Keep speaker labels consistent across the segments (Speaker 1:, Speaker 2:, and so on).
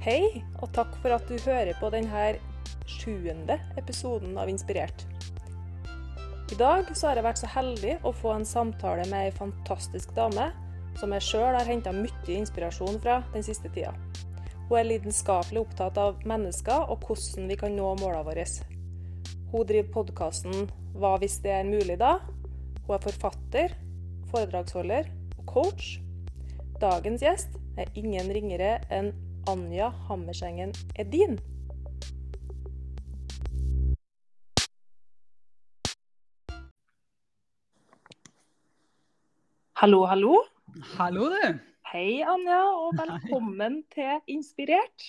Speaker 1: Hei, og takk for at du hører på denne sjuende episoden av Inspirert. I dag så har jeg vært så heldig å få en samtale med ei fantastisk dame som jeg sjøl har henta mye inspirasjon fra den siste tida. Hun er lidenskapelig opptatt av mennesker og hvordan vi kan nå målene våre. Hun driver podkasten Hva hvis det er mulig da? Hun er forfatter, foredragsholder og coach. Dagens gjest er ingen ringere enn Anja Hammersengen Edin. Hallo, hallo.
Speaker 2: Hallo, du.
Speaker 1: Hei, Anja, og velkommen til Inspirert.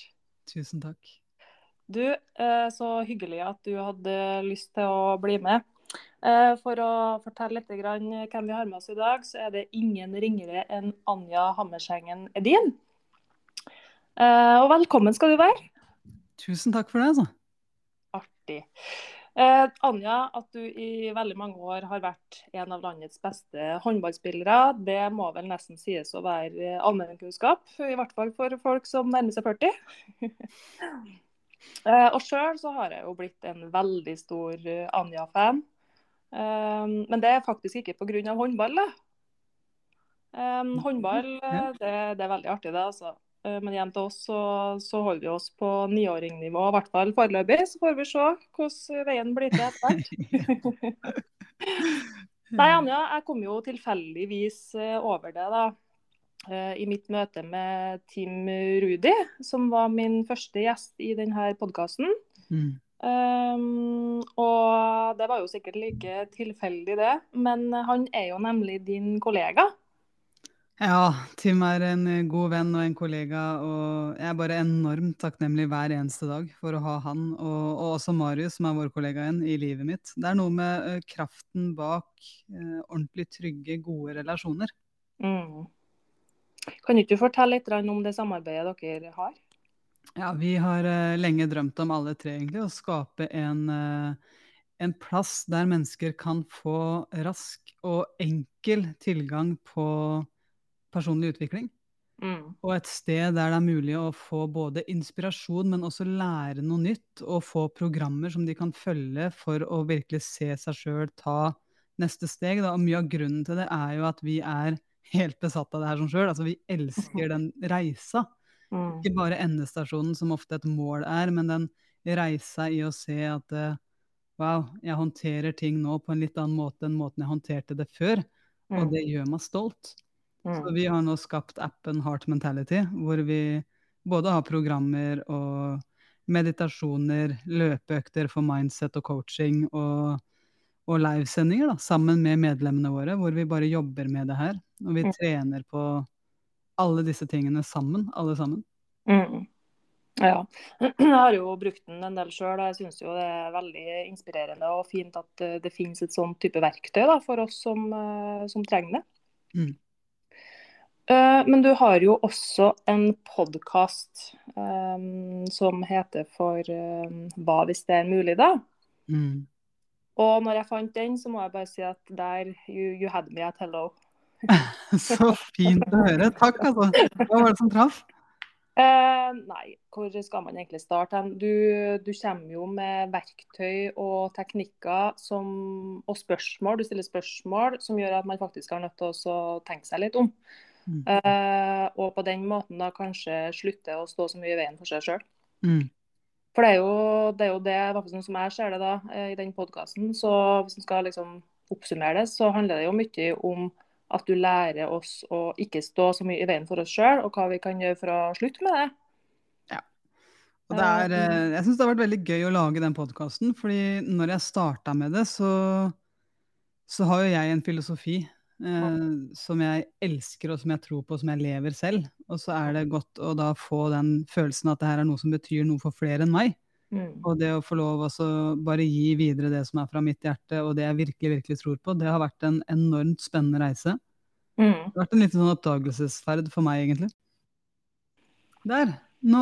Speaker 2: Tusen takk.
Speaker 1: Du, eh, så hyggelig at du hadde lyst til å bli med. Eh, for å fortelle litt hvem vi har med oss i dag, så er det ingen ringere enn Anja Hammersengen Edin. Eh, og velkommen skal du være.
Speaker 2: Tusen takk for det, altså.
Speaker 1: Artig. Eh, Anja, at du i veldig mange år har vært en av landets beste håndballspillere, det må vel nesten sies å være allmennkunnskap. I hvert fall for folk som nærmer seg 40. eh, og sjøl så har jeg jo blitt en veldig stor eh, Anja-fan. Eh, men det er faktisk ikke pga. håndball. da. Eh, håndball det, det er veldig artig, det. altså. Eh, Men igjen til oss så, så holder vi oss på niåringnivå, i hvert fall foreløpig. Så får vi se hvordan veien blir til etter hvert. Nei, Anja, jeg kom jo tilfeldigvis eh, over det da, eh, i mitt møte med Tim Rudi, som var min første gjest i denne podkasten.
Speaker 2: Mm.
Speaker 1: Um, og det var jo sikkert like tilfeldig, det. Men han er jo nemlig din kollega.
Speaker 2: Ja, Tim er en eh, god venn og en kollega, og jeg er bare enormt takknemlig hver eneste dag for å ha han, og, og også Marius, som er vår kollega igjen, i livet mitt. Det er noe med uh, kraften bak uh, ordentlig trygge, gode relasjoner.
Speaker 1: Mm. Kan ikke du fortelle litt om det samarbeidet dere har?
Speaker 2: Ja, vi har uh, lenge drømt om alle tre, egentlig, å skape en en plass der mennesker kan få rask og enkel tilgang på personlig utvikling.
Speaker 1: Mm.
Speaker 2: Og et sted der det er mulig å få både inspirasjon, men også lære noe nytt. Og få programmer som de kan følge for å virkelig se seg sjøl ta neste steg. Da. Og mye av grunnen til det er jo at vi er helt besatt av det her som sjøl. Altså, vi elsker den reisa.
Speaker 1: Mm.
Speaker 2: Ikke bare endestasjonen, som ofte et mål er, men den reisa i å se at uh, wow, jeg håndterer ting nå på en litt annen måte enn måten jeg håndterte det før. Og
Speaker 1: Mm.
Speaker 2: det gjør meg stolt. Så
Speaker 1: Mm.
Speaker 2: vi har nå skapt appen Heart Mentality, hvor vi både har programmer og meditasjoner, løpeøkter for mindset og coaching, og, og livesendinger da, sammen med medlemmene våre, hvor vi bare jobber med det her. Og vi
Speaker 1: Mm.
Speaker 2: trener på alle disse tingene sammen, alle sammen.
Speaker 1: Mm. Ja. Jeg har jo brukt den en del sjøl, og jeg syns jo det er veldig inspirerende og fint at eh, det finnes et sånn type verktøy da, for oss som, eh, som trenger det.
Speaker 2: Mm.
Speaker 1: Eh, Men du har jo også en podkast som heter for um, Hva hvis det er mulig, da?
Speaker 2: Mm.
Speaker 1: Og når jeg fant den, så må jeg bare si at der you, you had me at hello.
Speaker 2: Så fint å høre. Takk, altså. Hva var det som traff?
Speaker 1: Uh, nei, hvor skal man egentlig starte? Du, du kommer jo med verktøy og teknikker som, og spørsmål. Du stiller spørsmål som gjør at man faktisk har nødt til å tenke seg litt om.
Speaker 2: Mm.
Speaker 1: Eh, og på den måten da kanskje slutte å stå så mye i veien for seg sjøl.
Speaker 2: Mm.
Speaker 1: For det er jo det, er jo det sånn som jeg ser det da, eh, i den podkasten. Så hvis en skal liksom oppsummere det, så handler det jo mye om at du lærer oss å ikke stå så mye i veien for oss sjøl, og hva vi kan gjøre for å slutte med det.
Speaker 2: Og det er, eh, jeg syns det har vært veldig gøy å lage den podkasten, fordi når jeg starta med det, så, så har jo jeg en filosofi eh, som jeg elsker og som jeg tror på, og som jeg lever selv. Og så er det godt å da få den følelsen at det her er noe som betyr noe for flere enn meg.
Speaker 1: Mm.
Speaker 2: Og det å få lov å bare gi videre det som er fra mitt hjerte, og det jeg virkelig, virkelig tror på, det har vært en enormt spennende reise.
Speaker 1: Mm.
Speaker 2: Det har vært en liten sånn oppdagelsesferd for meg, egentlig. Der. Nå,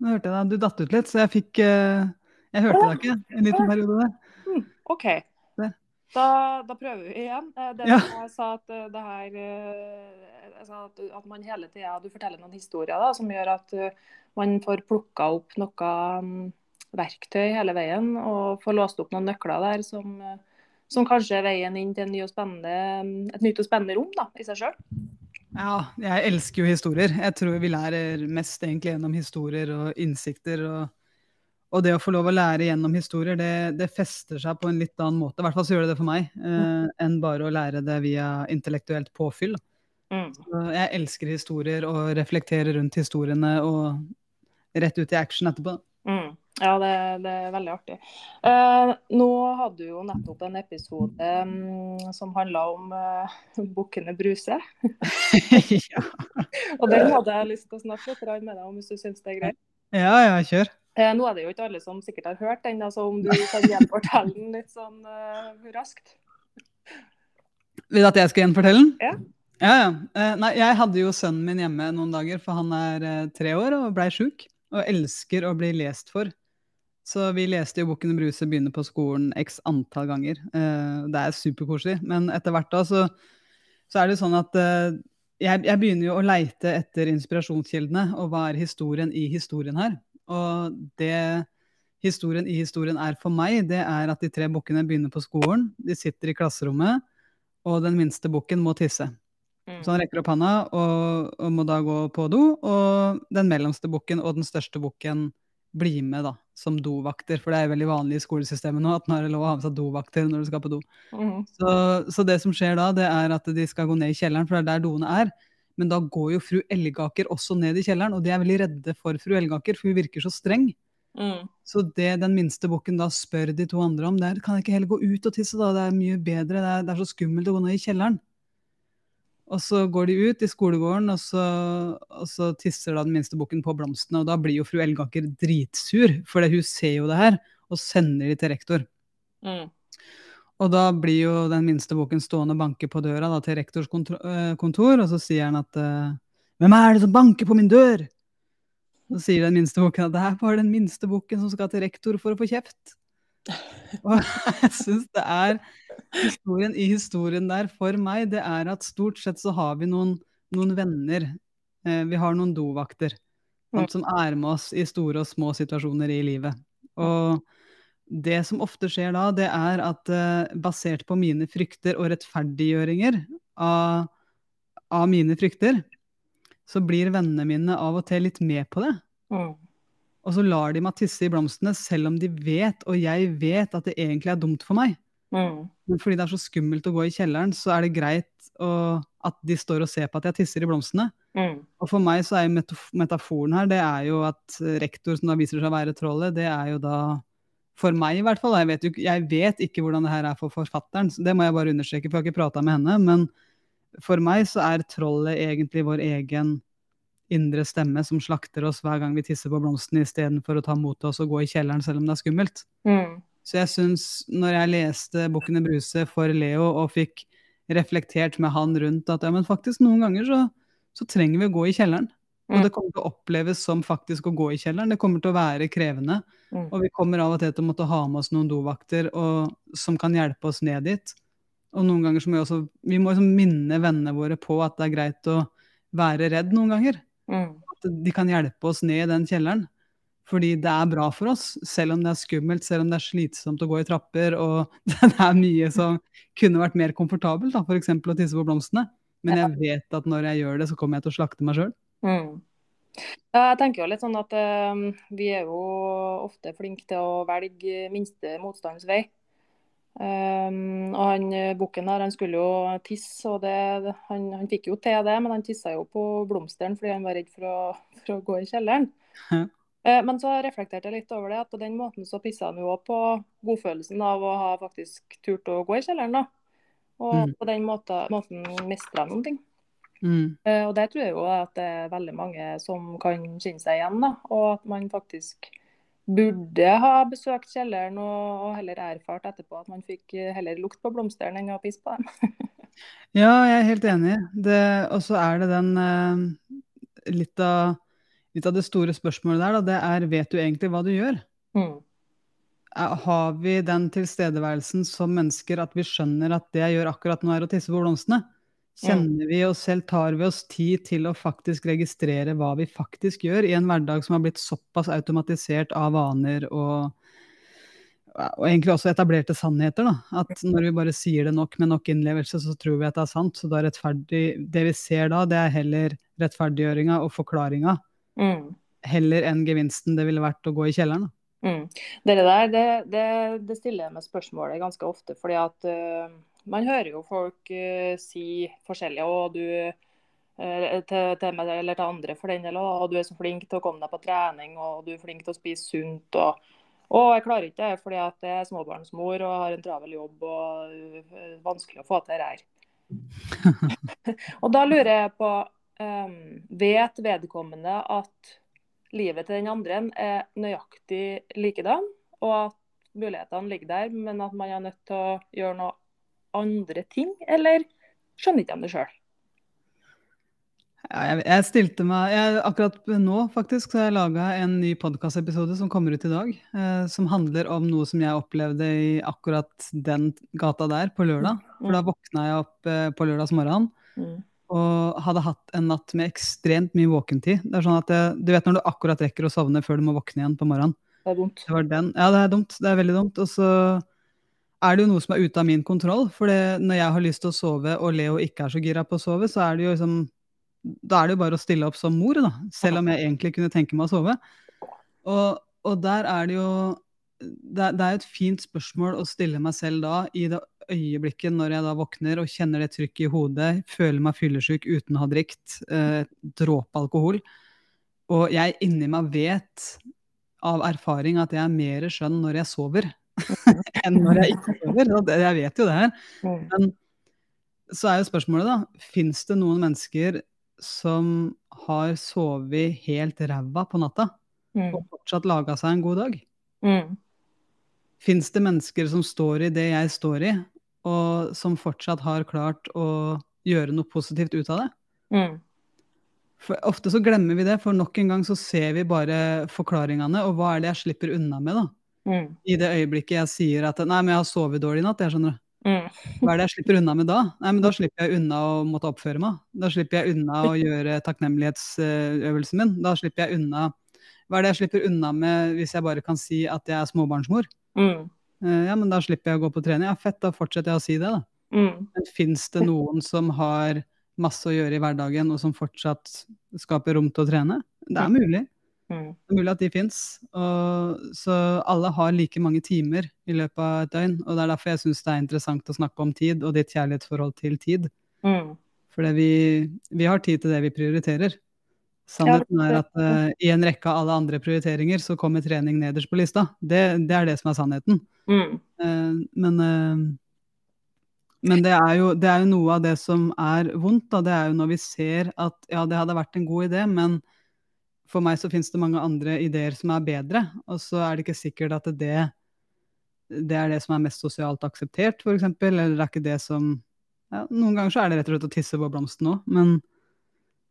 Speaker 2: nå hørte jeg deg. Du datt ut litt, så jeg fikk eh, Jeg hørte deg ikke en liten periode der.
Speaker 1: Mm. OK. Da, da prøver vi igjen. Eh, Det
Speaker 2: Ja.
Speaker 1: som jeg sa at eh, det her eh, at, at man hele tida Du forteller noen historier da, som gjør at man får plukka opp noe um, verktøy hele veien, og får låst opp noen nøkler der som, som kanskje er veien inn til ny et nytt og spennende rom da, i seg sjøl.
Speaker 2: Ja, jeg elsker jo historier. Jeg tror vi lærer mest egentlig gjennom historier og innsikter. og og det å få lov å lære gjennom historier, det, det, fester seg på en litt annen måte. I hvert fall så gjør det det for meg, eh, enn bare å lære det via intellektuelt påfyll. Mm. jeg elsker historier og reflekterer rundt historiene og rett ut i action etterpå.
Speaker 1: Mm. Ja, det, det, er veldig artig. Eh, nå hadde du jo nettopp en episode um, som handla om uh, bukkene Bruse. ja. og den hadde jeg lyst til å snakke litt med deg om, hvis du syns det er greit?
Speaker 2: Ja, ja, kjør.
Speaker 1: Eh, nå er det jo ikke alle som sikkert har hørt den, altså om du kan gjenfortelle den litt sånn uh, raskt?
Speaker 2: Vil at jeg skal gjenfortelle den?
Speaker 1: Ja.
Speaker 2: Ja, ja. Uh, nei, jeg hadde jo sønnen min hjemme noen dager, for han er uh, tre år og blei sjuk. Og elsker å bli lest for. Så vi leste jo boken 'Bruse begynner på skolen' x antall ganger. det er superkoselig. Men etter hvert da så, så, er det sånn at jeg, jeg begynner jo å leite etter inspirasjonskildene, og hva er historien i historien her? Og det historien i historien er for meg, det er at de tre bukkene begynner på skolen. De sitter i klasserommet, og den minste bukken må tisse. Mm. Så han rekker opp handa og, og, må da gå på do. Og den mellomste bukken og den største bukken blir med da, som dovakter. For det er veldig vanlig i skolesystemet nå at nå er det lov å ha med seg dovakter når du skal på do. Mm. Så, så, det som skjer da, det er at de skal gå ned i kjelleren, for det er der doene er. Men da går jo fru Elgaker også ned i kjelleren, og de er veldig redde for fru Elgaker, for hun virker så streng. Mm. Så det den minste bukken da spør de to andre om, det er kan jeg ikke heller gå ut og tisse, da? Det er mye bedre, det er, det er så skummelt å gå ned i kjelleren. Og så går de ut i skolegården, og så, og så tisser da den minste bukken på blomstene. Og da blir jo fru Elgaker dritsur, for hun ser jo det her, og sender de til rektor. Mm. Og da blir jo den minste boken stående og banke på døra da, til rektors eh, kontor, og så sier han at uh, Hvem er det som banker på min dør? Så sier den minste boken at det er bare den minste boken som skal til rektor for å få kjeft. Og jeg syns det er historien i historien der for meg, det er at stort sett så har vi noen, noen venner. Eh, vi har noen dovakter som er med oss i store og små situasjoner i livet. Og det som ofte skjer da, det er at uh, basert på mine frykter og rettferdiggjøringer av, av, mine frykter, så blir vennene mine av og til litt med på det. Mm. Og så lar de meg tisse i blomstene, selv om de vet, og jeg vet, at det egentlig er dumt for meg. Mm. Men fordi det er så skummelt å gå i kjelleren, så er det greit å, at de står og ser på at jeg tisser i blomstene. Mm. Og for meg så er jo metaforen her, det er jo at rektor, som da viser seg å være trollet, det er jo da for meg i hvert fall. Jeg vet, jo, jeg vet ikke hvordan det her er for forfatteren, det må jeg bare understreke, for jeg har ikke prata med henne. Men for meg så er trollet egentlig vår egen indre stemme som slakter oss hver gang vi tisser på blomstene istedenfor å ta mot oss og gå i kjelleren selv om det er skummelt. Mm. Så jeg syns, når jeg leste 'Bukkene Bruse' for Leo og fikk reflektert med han rundt at ja, men faktisk noen ganger så, så trenger vi å gå i kjelleren. Og mm. det kommer til å oppleves som faktisk å gå i kjelleren. Det kommer til å være krevende. Mm. Og vi kommer av og til til å måtte ha med oss noen dovakter og, som kan hjelpe oss ned dit. Og noen ganger så må vi også vi må liksom minne vennene våre på at det er greit å være redd noen ganger. Mm. At de kan hjelpe oss ned i den kjelleren. Fordi det er bra for oss, selv om det er skummelt, selv om det er slitsomt å gå i trapper, og det er mye som kunne vært mer komfortabelt, f.eks. å tisse på blomstene. Men jeg vet at når jeg gjør det, så kommer jeg til å slakte meg sjøl.
Speaker 1: Mm. Jeg tenker jo litt sånn at uh, vi er jo ofte flinke til å velge minste motstands vei. Um, og han bukken her, han skulle jo tisse, og det, han, han, fikk jo til det, men han tissa jo på blomsteren fordi han var redd for å, for å gå i kjelleren. Uh, men så reflekterte jeg litt over det, at på den måten så pissa han jo òg på godfølelsen av å ha faktisk turt å gå i kjelleren. da. Og mm. på den måten, måten han noen ting. Mm. Uh, og det tror jeg jo at det er veldig mange som kan kjenne seg igjen. Da. Og at man faktisk burde ha besøkt kjelleren og, og, heller erfart etterpå at man fikk heller lukt på blomstene enn å pisse på dem.
Speaker 2: ja, jeg er helt enig. Og så er det den uh, litt, av, litt, av, det store spørsmålet der, da, det er vet du egentlig hva du gjør? Mm. Har vi den tilstedeværelsen som mennesker at vi skjønner at det jeg gjør akkurat nå, er å tisse på blomstene? Kjenner vi oss selv, tar vi oss tid til å faktisk registrere hva vi faktisk gjør i en hverdag som har blitt såpass automatisert av vaner og, og egentlig også etablerte sannheter. Da. At når vi bare sier det nok med nok innlevelse, så tror vi at det er sant. Så da rettferdig, det vi ser da, det er heller rettferdiggjøringa og forklaringa.
Speaker 1: Mm.
Speaker 2: Heller enn gevinsten det ville vært å gå i kjelleren. Da.
Speaker 1: Mm. Det der, det, det, det stiller jeg meg spørsmålet ganske ofte. fordi at uh, man hører jo folk uh, si forskjellige, og du uh, til, til, meg eller til andre for den del, og du er så flink til å komme deg på trening, og du er flink til å spise sunt. og og jeg klarer ikke det fordi at jeg er småbarnsmor og har en travel jobb og vanskelig å få til det her. og da lurer jeg på um, Vet vedkommende at livet til den andre er nøyaktig likedan, og at mulighetene ligger der, men at man er nødt til å gjøre noe andre ting, eller skjønner ikke de det sjøl?
Speaker 2: Ja, jeg, jeg, stilte meg jeg, Akkurat nå faktisk, så har jeg laga en ny podkastepisode som kommer ut i dag. Eh, som handler om noe som jeg opplevde i akkurat den gata der på lørdag. For da mm. våkna jeg opp eh, på lørdagsmorgenen. Mm og hadde hatt en natt med ekstremt mye våkentid. Det er sånn at jeg, Du vet når du akkurat rekker å sovne før du må våkne igjen på morgenen.
Speaker 1: Det er dumt.
Speaker 2: Det. Ja, det er dumt. Det er veldig dumt. Og så er det jo noe som er ute av min kontroll. For når jeg har lyst til å sove, og Leo ikke er så gira på å sove, så er det jo liksom Da er det jo bare å stille opp som mor, da. Selv om jeg egentlig kunne tenke meg å sove. Og, og der er det jo det, det er et fint spørsmål å stille meg selv da, i det øyeblikket når jeg da våkner og kjenner det trykket i hodet, føler meg fyllesyk uten å ha drikt eh, dråpe alkohol, og jeg inni meg vet av erfaring at jeg er mer skjønn når jeg sover enn når jeg ikke sover. Jeg vet jo det her. Mm. Men så er jo spørsmålet, da, fins det noen mennesker som har sovet helt ræva på natta mm. og fortsatt laga seg en god dag? Mm. Fins det mennesker som står i det jeg står i, og som fortsatt har klart å gjøre noe positivt ut av det? Mm. For ofte så glemmer vi det, for nok en gang så ser vi bare forklaringene, og hva er det jeg slipper unna med, da? Mm. I det øyeblikket jeg sier at 'nei, men jeg har sovet dårlig i natt', jeg skjønner. Mm. Hva er det jeg slipper unna med da? Nei, men Da slipper jeg unna å måtte oppføre meg. Da slipper jeg unna å gjøre takknemlighetsøvelsen min. Da slipper jeg unna Hva er det jeg slipper unna med hvis jeg bare kan si at jeg er småbarnsmor? Mm. Eh, ja, men da slipper jeg å gå på trening. Ja, fett, da fortsetter jeg å si det, da. Mm. Men fins det noen som har masse å gjøre i hverdagen, og som fortsatt skaper rom til å trene? Det er mulig. Mm. Det er mulig at de fins. Så alle har like mange timer i løpet av et døgn. Og det er derfor jeg syns det er interessant å snakke om tid, og ditt kjærlighetsforhold til tid. Mm. Fordi vi, vi har tid til det vi prioriterer. Sannheten er at uh, i en rekke av alle andre prioriteringer så kommer trening nederst på lista. Det, det er det som er sannheten. Mm. Uh, men, uh, men det, er jo, det, er jo, noe av det som er vondt. Da. Det er jo når vi ser at ja, det hadde vært en god idé, men for meg så finnes det mange andre ideer som er bedre. Og så er det ikke sikkert at det, det er det som er mest sosialt akseptert, f.eks. Eller det er ikke det som ja, Noen ganger så er det rett og slett å tisse på blomsten òg, men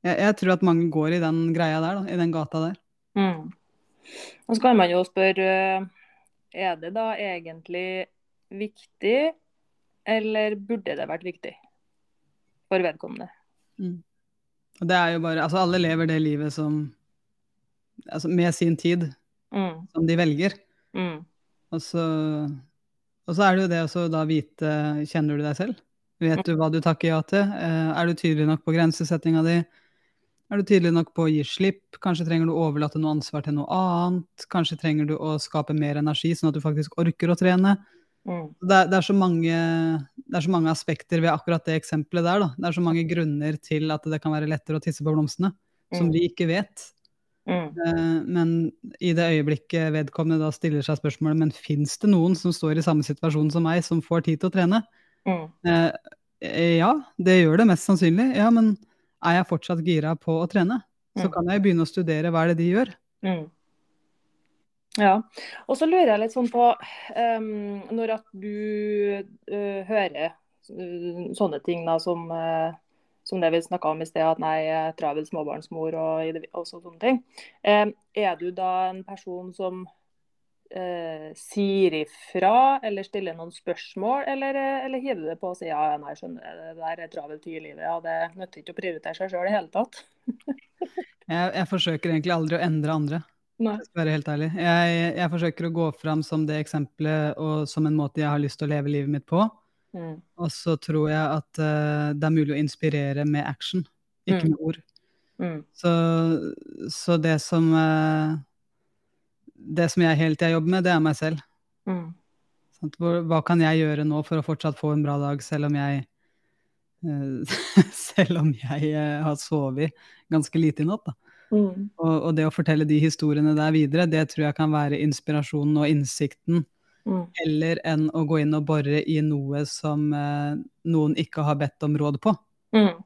Speaker 2: jeg, jeg, tror at mange går i den greia der, da, i den gata der.
Speaker 1: Mm. Og så kan man jo spørre, er det da egentlig viktig, eller burde det vært viktig for vedkommende?
Speaker 2: Mm. Og det er jo bare, altså Alle lever det livet som altså Med sin tid, mm. som de velger. Mm. Og, så, og, så, er det jo det å da vite Kjenner du deg selv? Vet du hva du takker ja til? Eh, er du tydelig nok på grensesettinga di? Er du tydelig nok på å gi slipp? Kanskje trenger du å overlate noe ansvar til noe annet? Kanskje trenger du å skape mer energi, sånn at du faktisk orker å trene? Mm. Det, er, det, er mange, det, er, så mange, aspekter ved akkurat det eksempelet der. Da. Det er så mange grunner til at det kan være lettere å tisse på blomstene, mm. som vi ikke vet. Mm. Uh, men i det øyeblikket vedkommende da stiller seg spørsmålet men fins det noen som står i samme situasjon som meg, som får tid til å trene? Uh, ja, det gjør det mest sannsynlig. Ja, men er jeg fortsatt gira på å trene? Så mm. kan jeg begynne å studere hva er det de gjør. Mm.
Speaker 1: Ja, og så lurer jeg litt sånn på um, Når at du uh, hører uh, sånne ting da som, uh, som det vi snakka om i sted, at nei, travel småbarnsmor og, og sånne ting. Um, er du da en person som eh, sier ifra eller stiller noen spørsmål, eller, eh, eller hiver du det på og sier ja, nei, skjønner det, det der er travelt i livet, ja, det nytter ikke å prioritere seg sjøl i hele tatt.
Speaker 2: jeg, jeg, forsøker egentlig aldri å endre andre. Nei. Jeg skal være helt ærlig. Jeg, jeg, forsøker å gå fram som det eksempelet og som en måte jeg har lyst til å leve livet mitt på. Mm. Og så tror jeg at uh, det er mulig å inspirere med action, ikke mm. med ord. Mm. Så, så, det som uh, det som jeg hele tida jobber med, det er meg selv. Mm. Hva kan jeg gjøre nå for å fortsatt få en bra dag, selv om jeg uh, Selv om jeg uh, har sovet ganske lite i natt. Mm. Og, og, det å fortelle de historiene der videre, det tror jeg kan være inspirasjonen og innsikten. Mm. Heller enn å gå inn og bore i noe som eh, noen ikke har bedt om råd på. Mm.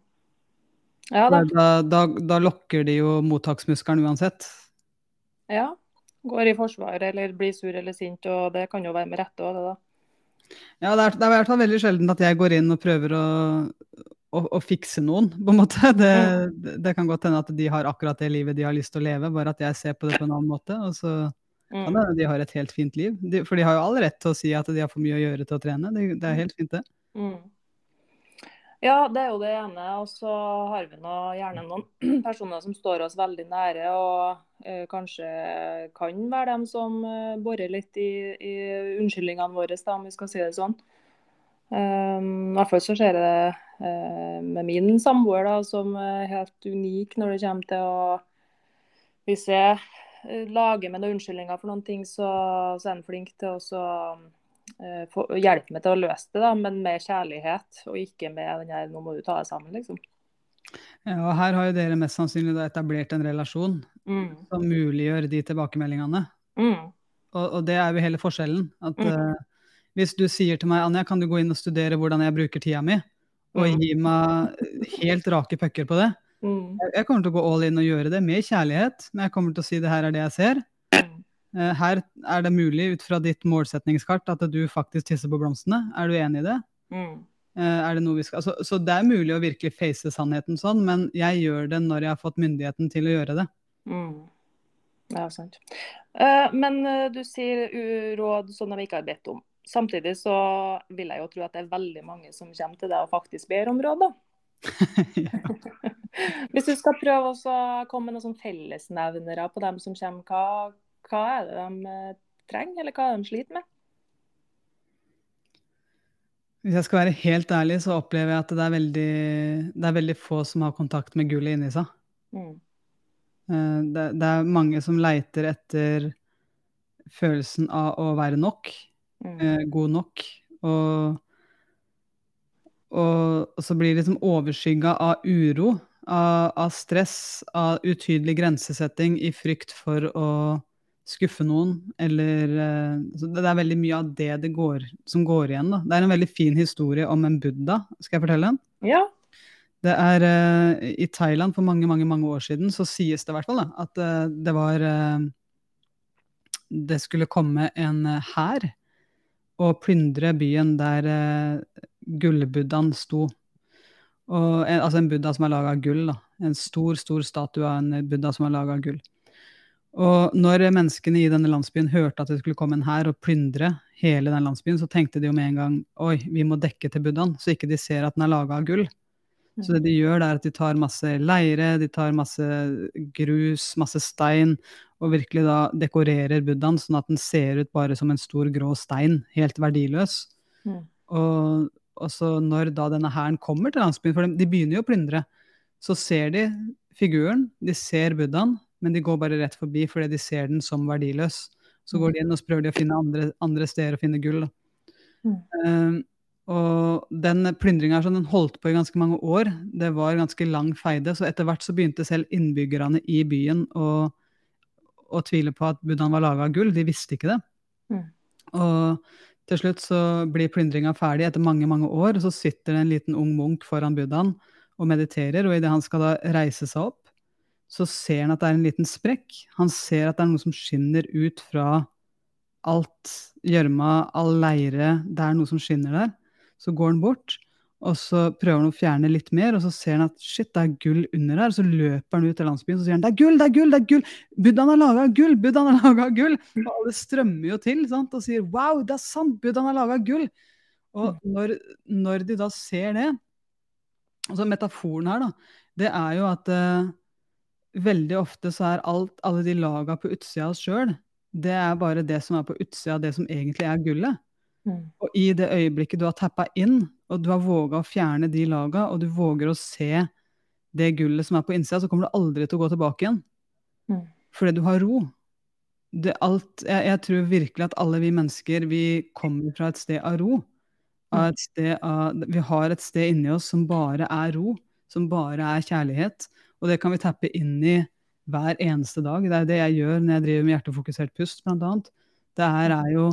Speaker 2: Ja, da. Da, da, da lokker de jo mottaksmuskelen uansett.
Speaker 1: Ja, går i forsvar eller blir sur eller sint, og det kan jo være med rette òg, det da.
Speaker 2: Ja, det er, det er i hvert fall veldig sjelden at jeg går inn og prøver å, å, å fikse noen, på en måte. Det, mm. det, kan godt hende at de har akkurat det livet de har lyst til å leve, bare at jeg ser på det på en annen måte. Og så mm. ja, de har et helt fint liv. De, for de har jo all rett til å si at de har for mye å gjøre til å trene. Det, det er helt fint, det. Mm.
Speaker 1: Ja, det er jo det ene. Og så har vi nå gjerne noen personer som står oss veldig nære, og eh, kanskje kan være dem som eh, borer litt i, i unnskyldningene våre, da, om vi skal si det sånn. Um, I hvert fall så skjer det uh, med min samboer, da, som er helt unik når det kommer til å Hvis jeg eh, lager med noen unnskyldninger for noen ting, så, så er han flink til å uh, hjelpe meg til å løse det, da, men med kjærlighet, og ikke med den her 'nå må du ta deg sammen', liksom.
Speaker 2: Ja, og Her har jo dere mest sannsynlig etablert en relasjon mm. som muliggjør de tilbakemeldingene. Mm. Og, og, det er jo hele forskjellen. At mm. uh, Hvis du sier til meg Anja, kan du gå inn og studere hvordan jeg bruker tida mi, og mm. gi meg helt rake pucker på det, mm. jeg, jeg, kommer til å gå all in og gjøre det med kjærlighet, men jeg kommer til å si det her er det jeg ser. Uh, her er det mulig ut fra ditt målsetningskart at du faktisk tisser på blomstene. Er du enig i det? Mm. Eh, er det noe vi skal altså, Så det er mulig å virkelig face sannheten sånn, men jeg gjør det når jeg har fått myndigheten til å gjøre det. Mm.
Speaker 1: Ja, sant. Uh, men du sier råd som vi ikke har bedt om. Samtidig så vil jeg jo tro at det er veldig mange som kommer til deg og faktisk ber om råd, da. Hvis du skal prøve å komme med noen fellesnevnere på dem som kommer, hva, hva er det de trenger, eller hva er det de sliter med?
Speaker 2: Hvis jeg skal være helt ærlig, så opplever jeg at det er veldig, det er veldig få som har kontakt med gullet inni seg. Mm. Eh, det, det, er mange som leiter etter følelsen av å være nok, mm. Eh, god nok. Og, og, og, så blir det liksom overskygga av uro, av, av stress, av utydelig grensesetting i frykt for å skuffe noen, eller uh, Det er veldig mye av det, det går, som går igjen. Da. Det er en veldig fin historie om en buddha. Skal jeg fortelle en?
Speaker 1: Ja.
Speaker 2: Det er uh, I Thailand for mange mange, mange år siden så sies det i hvert fall da, at uh, det var Det skulle komme en hær og plyndre byen der gullbuddhaen sto. Og, altså en buddha som er laga av gull. da. En stor, stor statue av en buddha som er laga av gull. Og når menneskene i denne landsbyen hørte at det skulle komme en hær og plyndre hele den landsbyen, så tenkte de jo med en gang oi, vi må dekke til buddhaen, så ikke de ser at den er laga av gull. Så det de gjør, det er at de tar masse leire, de tar masse grus, masse stein, og virkelig da dekorerer buddhaen sånn at den ser ut bare som en stor grå stein, helt verdiløs. Mm. Og, og, så når da denne hæren kommer til landsbyen, for de begynner jo å plyndre, så ser de figuren, de ser buddhaen, men de går bare rett forbi fordi de ser den som verdiløs. Så går de inn og så prøver de å finne andre, andre steder å finne gull. Mm. Um, og den plyndringa sånn, holdt på i ganske mange år. Det var ganske lang feide, så etter hvert så begynte selv innbyggerne i byen å, å tvile på at buddhaen var laga av gull. De visste ikke det. Mm. Og til slutt så blir plyndringa ferdig etter mange mange år, og så sitter det en liten ung munk foran buddhaen og mediterer, og idet han skal da reise seg opp, så ser han at det er en liten sprekk. Han ser at det er noe som skinner ut fra alt gjørma, all leire. Det er noe som skinner der. Så går han bort, Og så prøver han å fjerne litt mer, og så ser han at shit, det er gull under her. Så løper han ut til landsbyen og sier han, det er gull, det er gull! det er gull! Buddhaen har laga gull! Buddhaen har laga gull! Og alle strømmer jo til sant? og sier wow, det er sant! Buddhaen har laga gull! Og når, når, de da ser det altså Metaforen her, da, det er jo at uh, veldig ofte så er alt, alle de laga på utsida av oss sjøl, det er bare det som er på utsida av det som egentlig er gullet. Mm. Og i det øyeblikket du har tappa inn, og du har våga å fjerne de laga, og du våger å se det gullet som er på innsida, så kommer du aldri til å gå tilbake igjen. Mm. Fordi du har ro. Alt, jeg, jeg, tror virkelig at alle vi mennesker, vi kommer fra et sted av ro. Av et sted av, vi har et sted inni oss som bare er ro, som bare er kjærlighet. Og det kan vi tappe inn i hver eneste dag. Det er det jeg gjør når jeg driver med hjertefokusert pust, blant annet. Det her er jo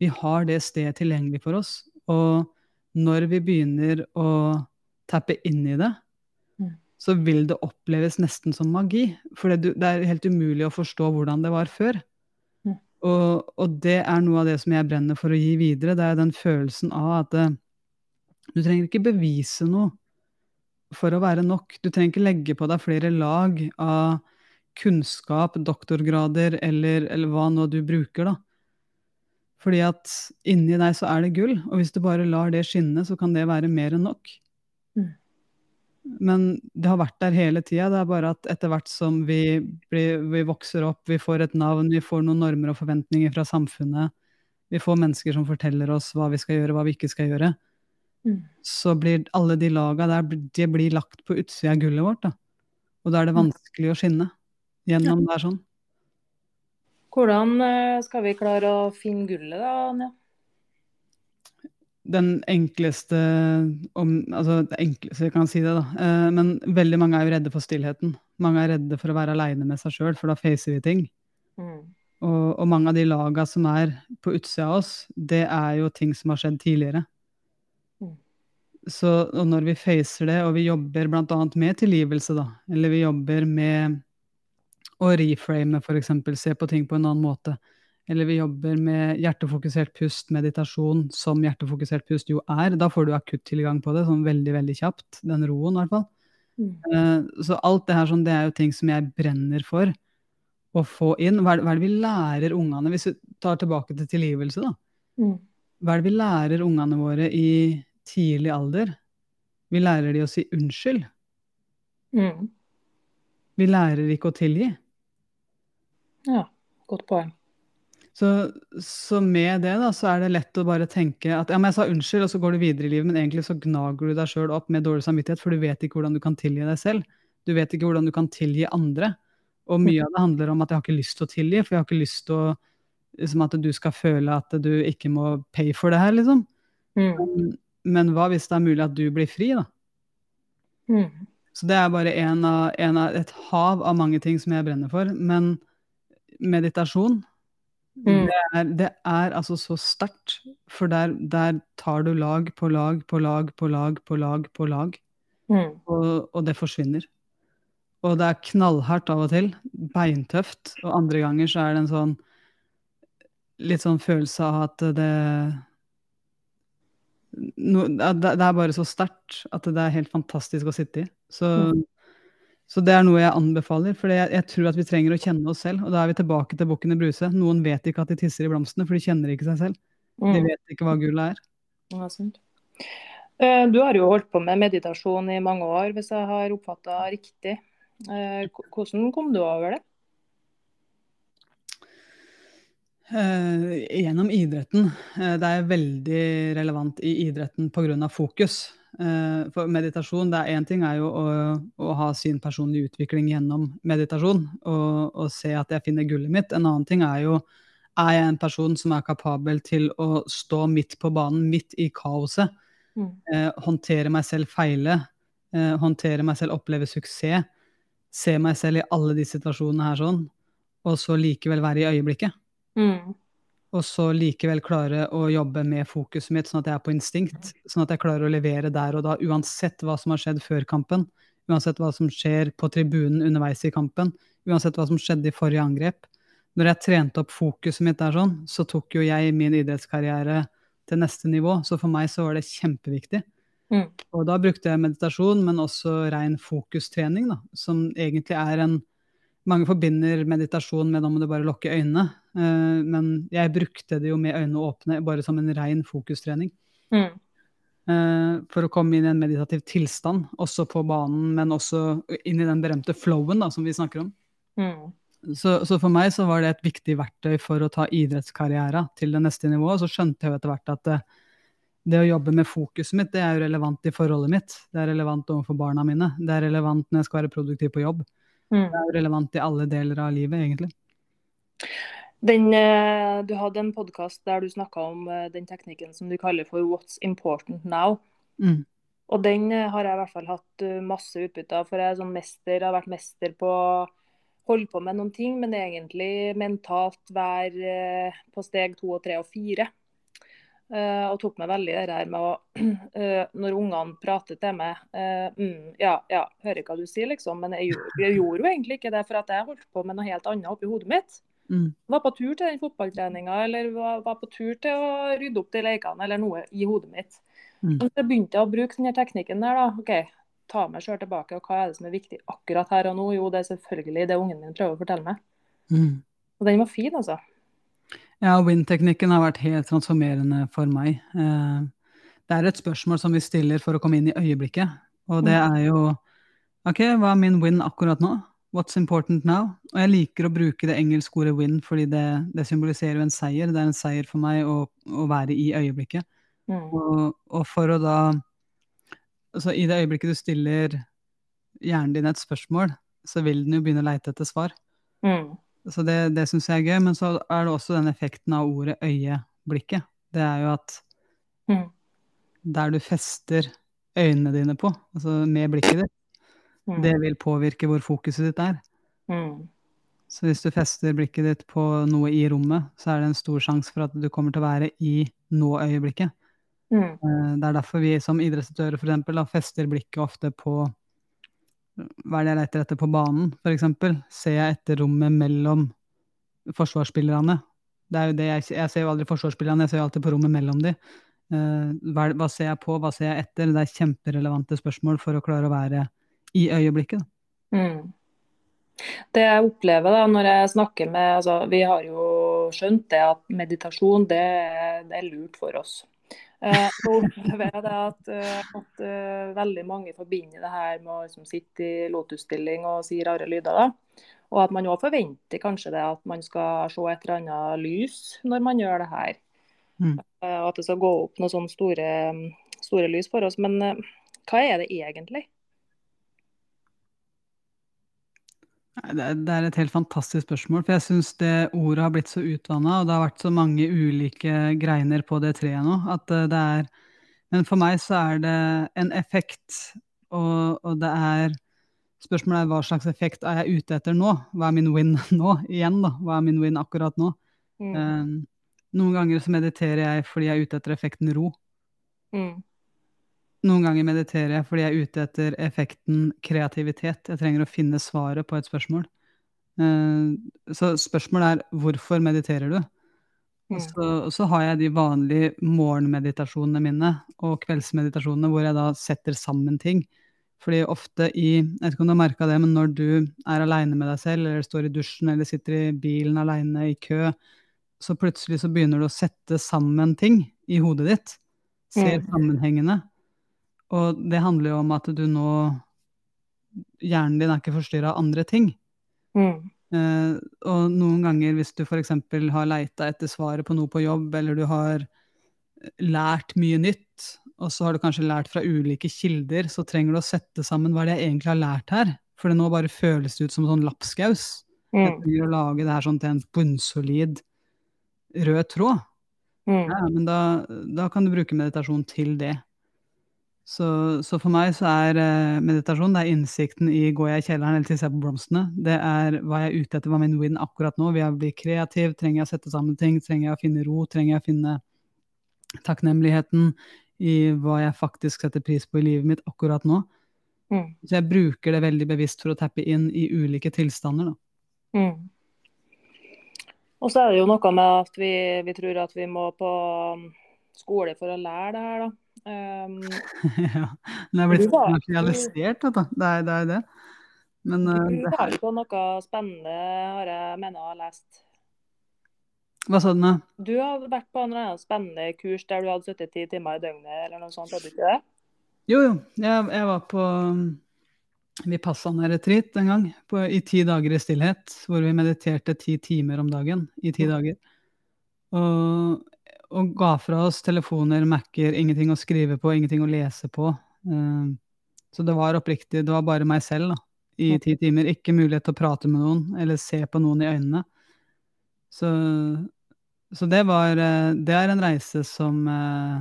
Speaker 2: Vi har det stedet tilgjengelig for oss. Og når vi begynner å tappe inn i det, mm. så vil det oppleves nesten som magi. For det, er helt umulig å forstå hvordan det var før. Mm. Og, og, det er noe av det som jeg brenner for å gi videre. Det er den følelsen av at det, eh, du trenger ikke bevise noe for å være nok. Du trenger ikke legge på deg flere lag av kunnskap, doktorgrader eller, eller hva nå du bruker, da. Fordi at inni deg så er det gull, og hvis du bare lar det skinne, så kan det være mer enn nok. Mm. Men det har vært der hele tida. Det er bare at etter hvert som vi, blir, vi, vokser opp, vi får et navn, vi får noen normer og forventninger fra samfunnet, vi får mennesker som forteller oss hva vi skal gjøre, hva vi ikke skal gjøre, mm. så blir alle de laga der de blir lagt på utsida av gullet vårt. Da. Og da er det mm. vanskelig å skinne gjennom ja. der sånn.
Speaker 1: Hvordan eh, skal vi klare å finne gullet da, Anja?
Speaker 2: Den enkleste om, Altså det enkleste, jeg kan si det, da. Eh, men veldig mange er jo redde for stillheten. Mange er redde for å være aleine med seg sjøl, for da facer vi ting. Mm. Og, og, mange av de laga som er på utsida av oss, det er jo ting som har skjedd tidligere. Så når vi facer det, og vi jobber bl.a. med tilgivelse, da, eller vi jobber med å reframe, f.eks. Se på ting på en annen måte. Eller vi jobber med hjertefokusert pust, meditasjon, som hjertefokusert pust jo er. Da får du akutt tilgang på det, sånn veldig, veldig kjapt. Den roen, i hvert fall. Mm. Uh, så alt det her sånn, det er jo ting som jeg brenner for å få inn. Hva er, hva er det vi lærer ungene, hvis vi tar tilbake til tilgivelse, da? Mm. Hva er det vi lærer ungene våre i tidlig alder? Vi lærer de å si unnskyld. Mm. Vi lærer ikke å tilgi.
Speaker 1: Ja, godt poeng.
Speaker 2: Så, så, med det da, så er det lett å bare tenke at ja, men jeg sa unnskyld, og så går du videre i livet, men egentlig så gnager du deg sjøl opp med dårlig samvittighet, for du vet ikke hvordan du kan tilgi deg selv. Du vet ikke hvordan du kan tilgi andre. Og mye av det handler om at jeg har ikke lyst til å tilgi, for jeg har ikke lyst til å liksom at du skal føle at du ikke må pay for det her, liksom. Mm. Men, hva hvis det er mulig at du blir fri, da? Mm. Så det er bare en av, en av, et hav av mange ting som jeg brenner for. Men meditasjon, mm. det, er, det, er, altså så sterkt. For der, der, tar du lag på lag på lag på lag på lag på lag. Mm. Og, og, det forsvinner. Og det er knallhardt av og til. Beintøft. Og andre ganger så er det en sånn litt sånn følelse av at det no, det, er bare så sterkt at det er helt fantastisk å sitte i. Så mm. Så det er noe jeg anbefaler, for jeg, jeg, tror at vi trenger å kjenne oss selv. Og da er vi tilbake til bukken i Bruse. Noen vet ikke at de tisser i blomstene, for de kjenner ikke seg selv. De mm. vet ikke hva gullet er.
Speaker 1: Ja, sant. Eh, du har jo holdt på med meditasjon i mange år, hvis jeg har oppfatta riktig. Eh, hvordan kom du over det?
Speaker 2: Eh, gjennom idretten. Det er veldig relevant i idretten pga. fokus. Eh, for meditasjon, det er én ting er jo å, å, ha sin personlige utvikling gjennom meditasjon og, og, se at jeg finner gullet mitt. En annen ting er jo er jeg en person som er kapabel til å stå midt på banen, midt i kaoset. Mm. Eh, håndtere meg selv feile, eh, håndtere meg selv oppleve suksess. Se meg selv i alle de situasjonene her sånn, og så likevel være i øyeblikket. Mm og så likevel klare å jobbe med fokuset mitt, sånn at jeg er på instinkt. Sånn at jeg klarer å levere der og da, uansett hva som har skjedd før kampen. Uansett hva som skjer på tribunen underveis i kampen. Uansett hva som skjedde i forrige angrep. Når jeg trente opp fokuset mitt der sånn, så tok jo jeg min idrettskarriere til neste nivå. Så for meg så var det kjempeviktig.
Speaker 1: Mm.
Speaker 2: Og da brukte jeg meditasjon, men også ren fokustrening, da, som egentlig er en Mange forbinder meditasjon med da må du bare lukke øynene, Uh, men jeg brukte det jo med øynene åpne, bare som en ren fokustrening.
Speaker 1: Mm.
Speaker 2: Uh, for å komme inn i en meditativ tilstand, også på banen, men også inn i den berømte flowen da, som vi snakker om.
Speaker 1: Mm.
Speaker 2: Så, så, for meg så var det et viktig verktøy for å ta idrettskarriera til det neste nivået. Så skjønte jeg jo etter hvert at det, det, å jobbe med fokuset mitt, det er jo relevant i forholdet mitt. Det er relevant overfor barna mine. Det er relevant når jeg skal være produktiv på jobb.
Speaker 1: Mm.
Speaker 2: Det er jo relevant i alle deler av livet, egentlig.
Speaker 1: Den, eh, du hadde en podkast der du snakka om eh, den teknikken som du kaller for 'what's important now'.
Speaker 2: Mm.
Speaker 1: Og den eh, har jeg i hvert fall hatt masse utbytte av. For jeg sånn mester, har vært mester på å holde på med noen ting, men egentlig mentalt være på steg to og tre og fire. Og tok meg veldig det her med å Når ungene prater til meg mm, Ja, ja, hører hva du sier, liksom. Men jeg, jeg gjorde jo egentlig ikke det, for at jeg holdt på med noe helt annet oppi hodet mitt.
Speaker 2: Mm.
Speaker 1: Var på tur til den fotballtreninga eller var, var, på tur til å rydde opp de lekene eller noe i hodet mitt.
Speaker 2: Mm.
Speaker 1: Så begynte jeg å bruke denne teknikken der, da. OK, ta meg sjøl tilbake. Og hva er det som er viktig akkurat her og nå? Jo, det er selvfølgelig det ungen min prøver å fortelle meg.
Speaker 2: Mm.
Speaker 1: Og den var fin, altså.
Speaker 2: Ja, Win-teknikken har vært helt transformerende for meg. Eh, det er et spørsmål som vi stiller for å komme inn i øyeblikket, og det er jo OK, hva er min win akkurat nå? What's important now? Og jeg liker å bruke det engelske ordet win, fordi det, det symboliserer jo en seier. Det er en seier for meg å, å være i øyeblikket.
Speaker 1: Mm.
Speaker 2: Og, og, for å da Altså i det øyeblikket du stiller hjernen din et spørsmål, så vil den jo begynne å leite etter svar.
Speaker 1: Mm.
Speaker 2: Så det, det syns jeg er gøy. Men så er det også den effekten av ordet øyeblikket. Det er jo at
Speaker 1: Mm.
Speaker 2: der du fester øynene dine på, altså med blikket ditt,
Speaker 1: Mm.
Speaker 2: det vil påvirke hvor fokuset ditt er.
Speaker 1: Mm.
Speaker 2: Så hvis du fester blikket ditt på noe i rommet, så er det en stor sjanse for at du kommer til å være i nå-øyeblikket.
Speaker 1: Mm.
Speaker 2: Eh, Det er derfor vi som idrettsutøvere eksempel, fester blikket ofte på hva er det jeg leter etter på banen, f.eks. Ser jeg etter rommet mellom forsvarsspillerne? Det er jo det jeg, jeg ser jo aldri forsvarsspillerne, jeg ser jo alltid på rommet mellom de. Eh, Hva, hva ser jeg på, hva ser jeg etter? Det er kjemperelevante spørsmål for å klare å være i øyeblikket.
Speaker 1: Mm. Det jeg opplever da, når jeg snakker med altså, Vi har jo skjønt det at meditasjon det, det er lurt for oss. Eh, og opplever det at, eh, at uh, veldig mange forbinder det her med å liksom, sitte i lotusstilling og si rare lyder. da. Og at man òg forventer kanskje det at man skal se et eller annet lys når man gjør det her.
Speaker 2: Mm.
Speaker 1: Eh, og at det skal gå opp noen sånne store, store lys for oss. Men uh, hva er det egentlig?
Speaker 2: Nei, Det er, et helt fantastisk spørsmål, for jeg syns det ordet har blitt så utvanna, og det har vært så mange ulike greiner på det treet nå, at eh, det er Men for meg så er det en effekt, og, og det er Spørsmålet er hva slags effekt er jeg ute etter nå? Hva er min win nå? Igjen, da. Hva er min win akkurat nå?
Speaker 1: Mm.
Speaker 2: Eh, noen ganger så mediterer jeg fordi jeg er ute etter effekten ro.
Speaker 1: Mm.
Speaker 2: Noen ganger mediterer jeg fordi jeg er ute etter effekten kreativitet. Jeg trenger å finne svaret på et spørsmål. Eh, Så spørsmålet er hvorfor mediterer du? Og så, og så har jeg de vanlige morgenmeditasjonene mine og kveldsmeditasjonene hvor jeg da setter sammen ting. Fordi ofte i Jeg vet ikke om du har merka det, men når du er aleine med deg selv, eller står i dusjen eller sitter i bilen aleine i kø, så plutselig så begynner du å sette sammen ting i hodet ditt. Ser
Speaker 1: Mm.
Speaker 2: sammenhengene. Og det handler jo om at du nå Hjernen din er ikke forstyrra av andre ting.
Speaker 1: Mm.
Speaker 2: Uh, og noen ganger hvis du f.eks. har leita etter svaret på noe på jobb, eller du har lært mye nytt, og så har du kanskje lært fra ulike kilder, så trenger du å sette sammen hva det jeg egentlig har lært her. For nå bare føles det ut som sånn lapskaus. Jeg
Speaker 1: Mm.
Speaker 2: trenger å lage det her sånn til en bunnsolid rød tråd.
Speaker 1: Mm.
Speaker 2: Ja, men da, da kan du bruke meditasjon til det. Så, så for meg så er eh, meditasjon det er innsikten i går jeg i kjelleren eller tisser jeg på blomstene. Det er hva jeg er ute etter, hva min win akkurat nå. Vil jeg bli kreativ? Trenger jeg å sette sammen ting? Trenger jeg å finne ro? Trenger jeg å finne takknemligheten i hva jeg faktisk setter pris på i livet mitt akkurat nå?
Speaker 1: Mm.
Speaker 2: Så jeg bruker det veldig bevisst for å tappe inn i ulike tilstander. Da.
Speaker 1: Mm. Og så er det jo noe med at vi, vi tror at vi må på um, skole for å lære det her, da. Um,
Speaker 2: ja. Den er blitt
Speaker 1: Du
Speaker 2: materialisert, vet du. Det er det. Er det. Men eh,
Speaker 1: du har jo på noe spennende, har jeg mener å ha lest.
Speaker 2: hva sa du nå?
Speaker 1: Du har vært på en eller annen spennende kurs der du hadde sittet ti timer i døgnet, eller noe sånt, hadde du ikke det?
Speaker 2: Jo, jo. Jeg, jeg var på Vi passa en retreat en gang, på, i ti dager i stillhet, hvor vi mediterte ti timer om dagen i ti dager. Og, og ga fra oss telefoner, Mac-er, ingenting å skrive på, ingenting å lese på. Eh, så det var oppriktig, det var bare meg selv da, i ti timer. Ikke mulighet til å prate med noen, eller se på noen i øynene. Så, så det var eh, Det er en reise som eh,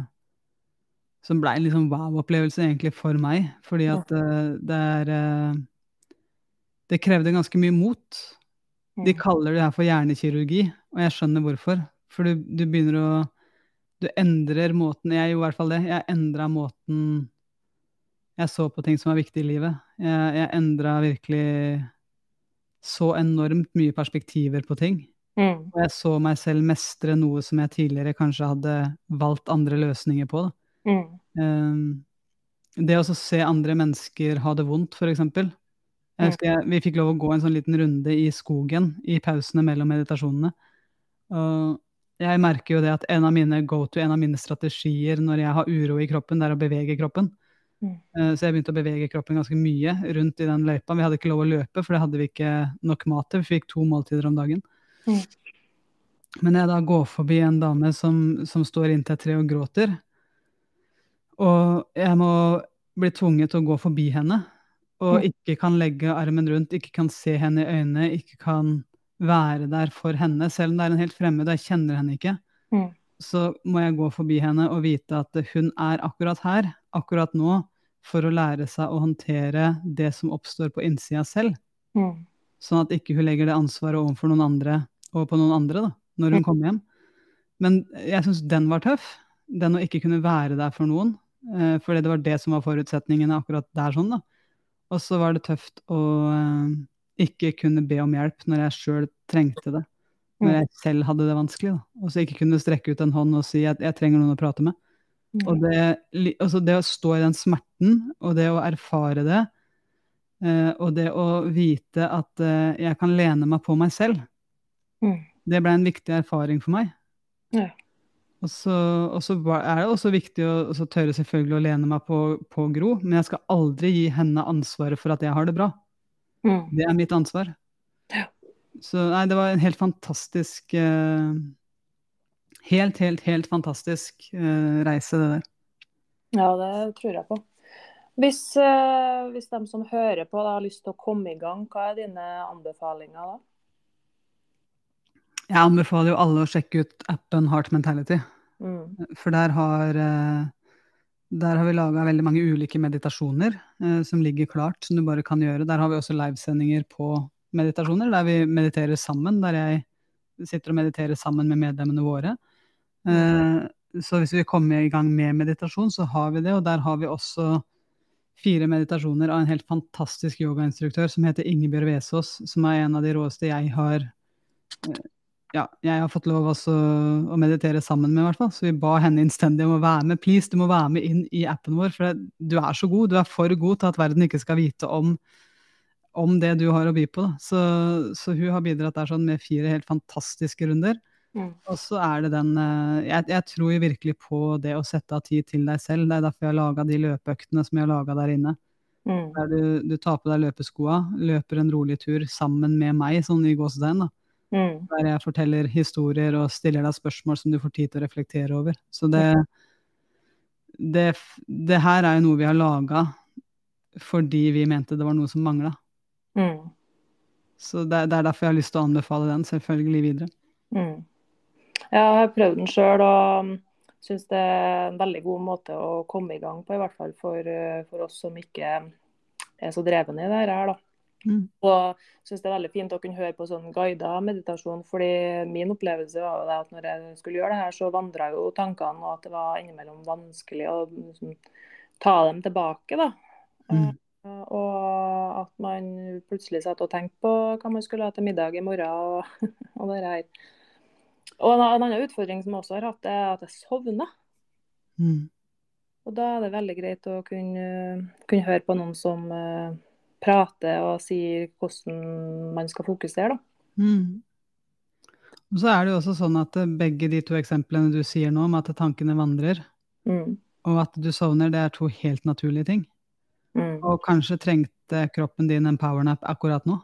Speaker 2: som ble en liksom wow-opplevelse egentlig for meg. Fordi at det er Det krevde ganske mye mot. De kaller det her for hjernekirurgi, og jeg skjønner hvorfor. For du, du begynner å Du endrer måten Jeg gjorde i hvert fall det. Jeg endra måten jeg så på ting som var viktig i livet. Jeg, jeg endra virkelig så enormt mye perspektiver på ting.
Speaker 1: Mm.
Speaker 2: Og jeg så meg selv mestre noe som jeg tidligere kanskje hadde valgt andre løsninger på.
Speaker 1: Mm.
Speaker 2: Um, det å se andre mennesker ha det vondt. Jeg husker jeg, vi fikk lov å gå en sånn liten runde i skogen i pausene mellom meditasjonene. Og jeg merker jo det at en av mine go to, en av mine strategier når jeg har uro i kroppen, det er å bevege kroppen.
Speaker 1: Mm.
Speaker 2: Eh, Så jeg begynte å bevege kroppen ganske mye rundt i den løypa. Vi hadde ikke lov å løpe, for det hadde vi ikke nok mat til. Vi fikk to måltider om dagen.
Speaker 1: Mm.
Speaker 2: Men jeg da går forbi en dame som, som står inntil et tre og gråter, og jeg må bli tvunget til å gå forbi henne, og
Speaker 1: Mm.
Speaker 2: ikke kan legge armen rundt, ikke kan se henne i øynene, ikke kan være der for henne, selv om det er en helt fremmed og jeg kjenner henne ikke.
Speaker 1: Mm.
Speaker 2: Så må jeg gå forbi henne og vite at hun er akkurat her, akkurat nå, for å lære seg å håndtere det som oppstår på innsida selv.
Speaker 1: Mm.
Speaker 2: Sånn at ikke hun legger det ansvaret overfor noen andre, og på noen andre da, når hun kommer hjem. Men jeg syns den var tøff. Den å ikke kunne være der for noen. Eh, fordi det var det som var forutsetningene akkurat der. sånn da. Og så var det tøft å eh, ikke kunne be om hjelp når jeg sjøl trengte det. Når jeg selv hadde det vanskelig. da. Og så ikke kunne strekke ut en hånd og si at jeg trenger noen å prate med. Og det, altså det å stå i den smerten, og det å erfare det, eh, og det å vite at eh, jeg kan lene meg på meg selv,
Speaker 1: Mm.
Speaker 2: det ble en viktig erfaring for meg.
Speaker 1: Ja.
Speaker 2: Og så, og så er det også viktig å også tørre selvfølgelig å lene meg på, på Gro, men jeg skal aldri gi henne ansvaret for at jeg har det bra.
Speaker 1: Mm.
Speaker 2: Det er mitt ansvar.
Speaker 1: Ja.
Speaker 2: Så nei, det var en helt fantastisk uh, Helt, helt, helt fantastisk uh, reise, det der.
Speaker 1: Ja, det tror jeg på. Hvis, uh, hvis de som hører på da, har lyst til å komme i gang, hva er dine anbefalinger da?
Speaker 2: Jeg anbefaler jo alle å sjekke ut appen Heart Mentality.
Speaker 1: Mm.
Speaker 2: For der har, eh, der har vi laga veldig mange ulike meditasjoner eh, som ligger klart, som du bare kan gjøre. Der har vi også livesendinger på meditasjoner, der vi mediterer sammen. Der jeg sitter og mediterer sammen med medlemmene våre. Eh, så hvis vi kommer i gang med meditasjon, så har vi det. Og der har vi også fire meditasjoner av en helt fantastisk yogainstruktør som heter Ingebjørg Vesaas, som er en av de råeste jeg har eh, ja, jeg har fått lov også å meditere sammen med, i hvert fall. Så vi ba henne innstendig om å være med. Please, du må være med inn i appen vår, for det- du er så god. Du er for god til at verden ikke skal vite om, om det du har å by på. Så, så hun har bidratt der sånn med fire helt fantastiske runder.
Speaker 1: Mm.
Speaker 2: Og så er det den eh, jeg, jeg tror virkelig på det å sette av tid til deg selv. Det er derfor jeg har laga de løpeøktene som jeg har laga der inne.
Speaker 1: Mm.
Speaker 2: Der du, du tar på deg løpeskoa, løper en rolig tur sammen med meg, sånn i gåsetegn. da.
Speaker 1: Mm.
Speaker 2: Der jeg forteller historier og stiller deg spørsmål som du får tid til å reflektere over. Så det, det, det her er jo noe vi har laga fordi vi mente det var noe som mangla.
Speaker 1: Mm.
Speaker 2: Så det, det er derfor jeg har lyst til å anbefale den selvfølgelig videre.
Speaker 1: Mm. Jeg har prøvd den sjøl og syns det er en veldig god måte å komme i gang på, i hvert fall for, eh, for oss som ikke er så drevne i det her. da.
Speaker 2: Mm.
Speaker 1: Og syns det er veldig fint å kunne høre på sånn guidet meditasjon. fordi min opplevelse var jo det at når jeg skulle gjøre det her, så vandra jo tankene, og at det var innimellom vanskelig å liksom, ta dem tilbake. da.
Speaker 2: Mm.
Speaker 1: Eh, Og at man plutselig satt og tenkte på hva man skulle ha til middag i morgen. og, og det her. Og en, en annen utfordring som jeg også har hatt, er at jeg sovner.
Speaker 2: Mm.
Speaker 1: Og da er det veldig greit å kunne, kunne høre på noen som uh, prater og sier hvordan man skal fokusere, da.
Speaker 2: Mm. Og så er det jo også sånn at begge de to eksemplene du sier nå, om at tankene vandrer,
Speaker 1: mm.
Speaker 2: og at du sovner, det er to helt naturlige ting.
Speaker 1: Mm.
Speaker 2: Og kanskje trengte kroppen din en powernap akkurat nå.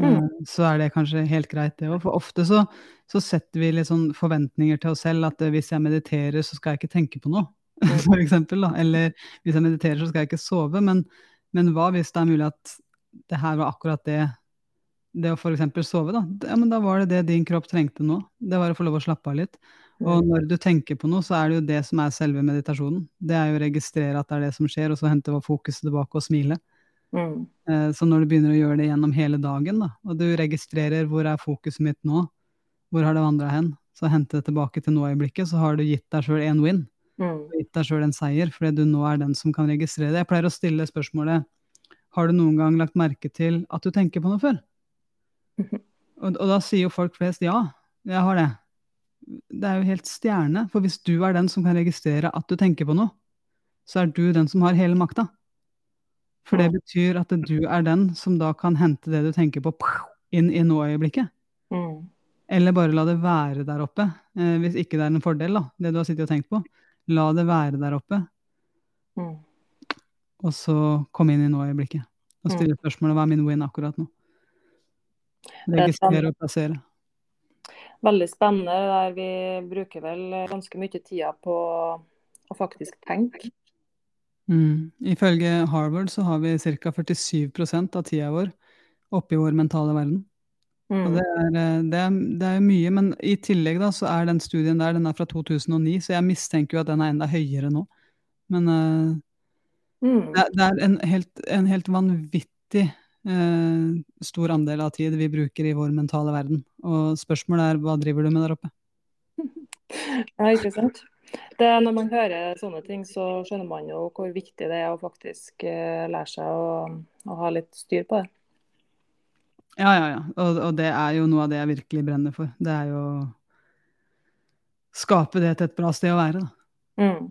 Speaker 1: Mm.
Speaker 2: Eh, så er det kanskje helt greit, det òg. For ofte så, så, setter vi litt sånn forventninger til oss selv at hvis jeg mediterer, så skal jeg ikke tenke på noe. for eksempel, da. Eller hvis jeg mediterer, så skal jeg ikke sove. Men, men hva hvis det er mulig at det her var akkurat det det å f.eks. sove, da. Ja, men da var det det din kropp trengte nå. Det var å få lov å slappe av litt. Og når du tenker på noe, så er det jo det som er selve meditasjonen. Det er jo å registrere at det er det som skjer, og så hente fokuset tilbake og smile.
Speaker 1: Mm.
Speaker 2: Eh, så når du begynner å gjøre det gjennom hele dagen, da, og du registrerer hvor er fokuset mitt nå, hvor har det vandra hen, så hente det tilbake til nå-øyeblikket, så har du gitt deg sjøl en win.
Speaker 1: Mm.
Speaker 2: Gitt deg sjøl en seier, fordi du nå er den som kan registrere det. Jeg pleier å stille spørsmålet har du noen gang lagt merke til at du tenker på noe før? Og, og da sier jo folk flest ja, jeg har det. Det er jo helt stjerne, for hvis du er den som kan registrere at du tenker på noe, så er du den som har hele makta. For det betyr at du er den som da kan hente det du tenker på, inn i nå-øyeblikket.
Speaker 1: Mm.
Speaker 2: Eller bare la det være der oppe, eh, hvis ikke det er en fordel, da, det du har sittet og tenkt på. La det være der oppe,
Speaker 1: Mm.
Speaker 2: og så komme inn i nå-øyeblikket. Og stille spørsmålet hva er min win akkurat nå? Registrere og plassere.
Speaker 1: Veldig spennende. der Vi bruker vel ganske mye tida på å faktisk tenke.
Speaker 2: Mm. Ifølge Harvard så har vi ca. 47% av tida vår oppe i vår mentale verden.
Speaker 1: Mm.
Speaker 2: Og det er, det, er, det er mye, men i tillegg da, så er den studien der den er fra 2009, så jeg mistenker jo at den er enda høyere nå. Men uh,
Speaker 1: mm.
Speaker 2: det, det, er en helt, en helt vanvittig uh, stor andel av tid vi bruker i vår mentale verden. Og spørsmålet er hva driver du med der oppe?
Speaker 1: Ja, ikke sant. Det, når man hører sånne ting, så skjønner man jo hvor viktig det er å faktisk uh, lære seg å, å, ha litt styr på det.
Speaker 2: Ja, ja, ja. Og, og, det er jo noe av det jeg virkelig brenner for. Det er jo å skape det til et bra sted å være,
Speaker 1: da. Mm.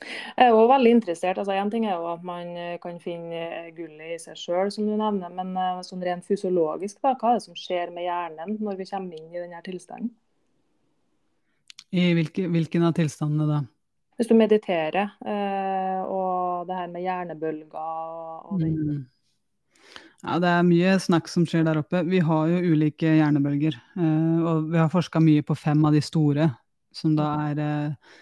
Speaker 1: Jeg er jo veldig interessert. altså Én ting er jo at man kan finne gullet i seg sjøl, som du nevner. Men sånn rent fysiologisk, da, hva er det som skjer med hjernen når vi kommer inn i denne tilstanden?
Speaker 2: I hvilke, hvilken av tilstandene da?
Speaker 1: Hvis du mediterer, eh, og det her med hjernebølger og, og den.
Speaker 2: Mm. Ja, Det er mye snakk som skjer der oppe. Vi har jo ulike hjernebølger. Eh, og vi har forska mye på fem av de store, som da er eh,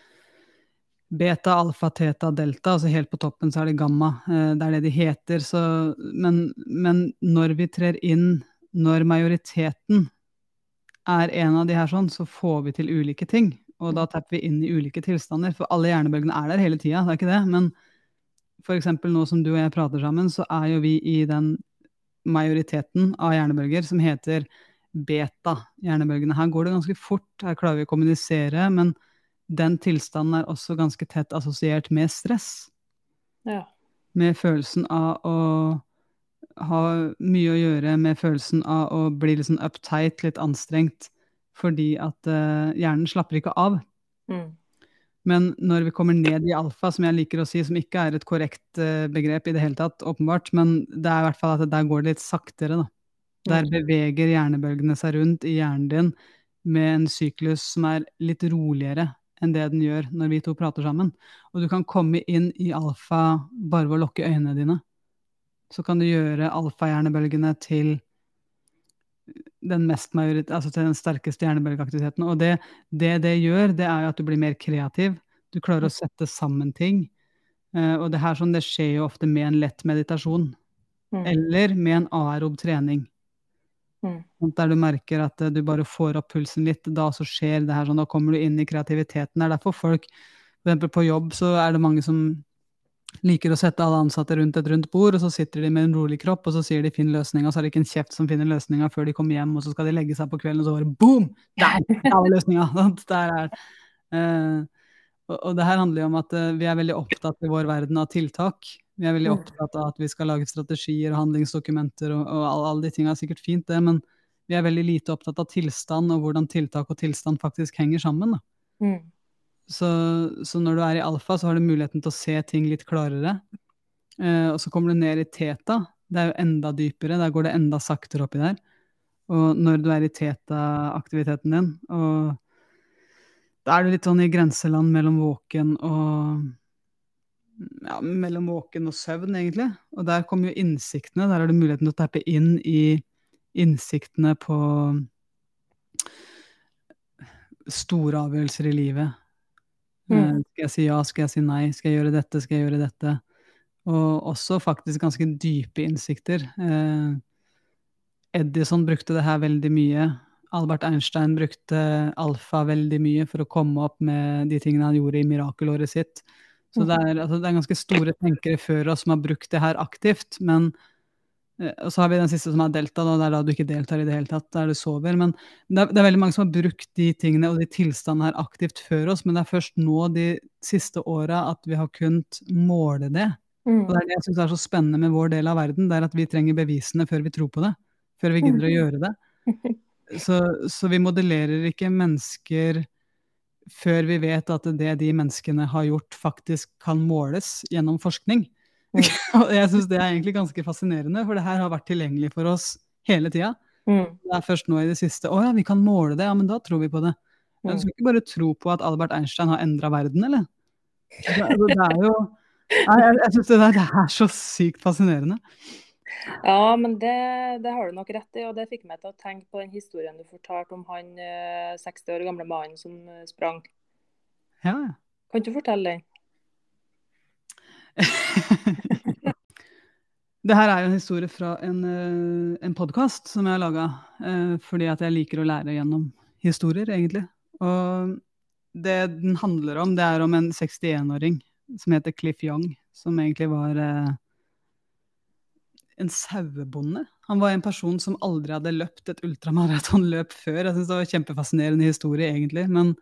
Speaker 2: beta, alfa, teta, delta. Altså helt på toppen så er det gamma. Eh, det er det de heter. Så, men, men, når vi trer inn, når majoriteten er en av de her sånn, så får vi til ulike ting. Og da tapper vi inn i ulike tilstander. For alle hjernebølgene er der hele tida, det er ikke det. Men f.eks. nå som du og jeg prater sammen, så er jo vi i den majoriteten av hjernebølger som heter beta-hjernebølgene. Her går det ganske fort, her klarer vi å kommunisere, men den tilstanden er også ganske tett assosiert med stress.
Speaker 1: Ja.
Speaker 2: Med følelsen av å ha mye å gjøre, med følelsen av å bli litt sånn uptight, litt anstrengt, fordi at uh, hjernen slapper ikke av.
Speaker 1: Mm.
Speaker 2: Men når vi kommer ned i alfa, som jeg liker å si, som ikke er et korrekt uh, begrep i det hele tatt, åpenbart, men det er i hvert fall at der går det litt saktere, da. Der beveger hjernebølgene seg rundt i hjernen din med en syklus som er litt roligere enn det den gjør når vi to prater sammen. Og du kan komme inn i alfa bare ved å lukke øynene dine. Så kan du gjøre alfahjernebølgene til den mest majorit, altså til den sterkeste hjernebølgeaktiviteten. Og det, det, det gjør, det er jo at du blir mer kreativ. Du klarer å sette sammen ting. Uh, og det her sånn, det skjer jo ofte med en lett meditasjon.
Speaker 1: Mm.
Speaker 2: Eller med en aerob trening.
Speaker 1: Mm.
Speaker 2: Der du merker at uh, du bare får opp pulsen litt. Da så skjer det her sånn, da kommer du inn i kreativiteten. Det er derfor folk, f.eks. på jobb, så er det mange som liker å sette alle ansatte rundt et rundt bord, og så sitter de med en rolig kropp, og så sier de 'finn løsninga', så er det ikke en kjeft som finner løsninga før de kommer hjem, og så skal de legge seg på kvelden, og så bare boom! Der, der var løsninga! Uh, og, og, det her handler jo om at uh, vi er veldig opptatt i vår verden av tiltak. Vi er veldig opptatt av at vi skal lage strategier og handlingsdokumenter, og, og alle, all de tinga er sikkert fint, det, men vi er veldig lite opptatt av tilstand, og hvordan tiltak og tilstand faktisk henger sammen. Da.
Speaker 1: Mm.
Speaker 2: Så, så, når du er i alfa, så har du muligheten til å se ting litt klarere. Eh, og så kommer du ned i teta. Det er jo enda dypere. Der går det enda saktere oppi der. Og når du er i teta-aktiviteten din, og da er du litt sånn i grenseland mellom våken og ja, mellom våken og søvn, egentlig. Og der kommer jo innsiktene. Der har du muligheten til å tappe inn i innsiktene på store avgjørelser i livet. Mm. Eh, skal jeg si ja, skal jeg si nei, skal jeg gjøre dette, skal jeg gjøre dette? Og også faktisk ganske dype innsikter. Eh, Edison brukte det her veldig mye. Albert Einstein brukte alfa veldig mye for å komme opp med de tingene han gjorde i mirakelåret sitt. Så det er, altså, det er ganske store tenkere før oss som har brukt det her aktivt. Men og så har vi den siste som er delta, da, det er da du ikke deltar i det hele tatt, der du sover. Men det er, det er, veldig mange som har brukt de tingene og de tilstandene her aktivt før oss, men det er først nå de siste åra at vi har kunnet måle det. Mm. Og det er det jeg syns er så spennende med vår del av verden, det er at vi trenger bevisene før vi tror på det. Før vi gidder å gjøre det. Så, så vi modellerer ikke mennesker før vi vet at det de menneskene har gjort, faktisk kan måles gjennom forskning. Mm. og jeg syns det er egentlig ganske fascinerende, for det her har vært tilgjengelig for oss hele tida. Mm. Det er først nå i det siste Å ja, vi kan måle det, ja, men da tror vi på det. Mm. Du skal ikke bare tro på at Albert Einstein har endra verden, eller? Det, altså, det er jo Jeg, jeg, jeg syns det, det er så sykt fascinerende.
Speaker 1: Ja, men det, det, har du nok rett i, og det fikk meg til å tenke på den historien du fortalte om han 60 eh, år gamle mannen som eh, sprang.
Speaker 2: Ja.
Speaker 1: Kan du fortelle den?
Speaker 2: det her er jo en historie fra en, eh, en podkast som jeg har laga, fordi at jeg liker å lære gjennom historier, egentlig. Og det den handler om, det er om en 61-åring som heter Cliff Young, som egentlig var en sauebonde. Han var en person som aldri hadde løpt et ultramaratonløp før. Jeg synes Det var en kjempefascinerende historie, egentlig. Men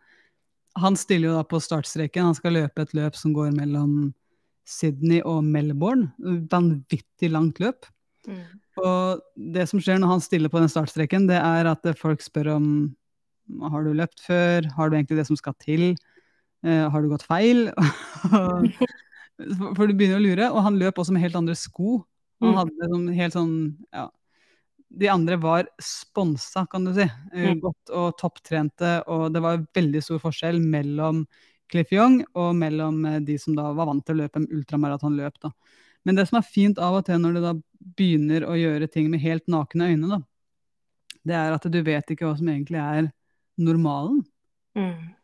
Speaker 2: han stiller jo da på startstreken. Han skal løpe et løp som går mellom Sydney og Melbourne. Vanvittig langt løp. Mm. Og det som skjer når han stiller på den startstreken, det er at folk spør om har du løpt før, har du egentlig det som skal til, uh, har du gått feil? For du begynner å lure. Og han løp også med helt andre sko han mm. hadde sånn, helt sånn ja, De andre var sponsa, kan du si. Eh, mm. Godt og topptrente, og det var veldig stor forskjell mellom Cliff Young og mellom eh, de som da var vant til å løpe ultramaratonløp. da. Men det som er fint av og til når du da begynner å gjøre ting med helt nakne øyne, da, det er at du vet ikke hva som egentlig er normalen. Mm.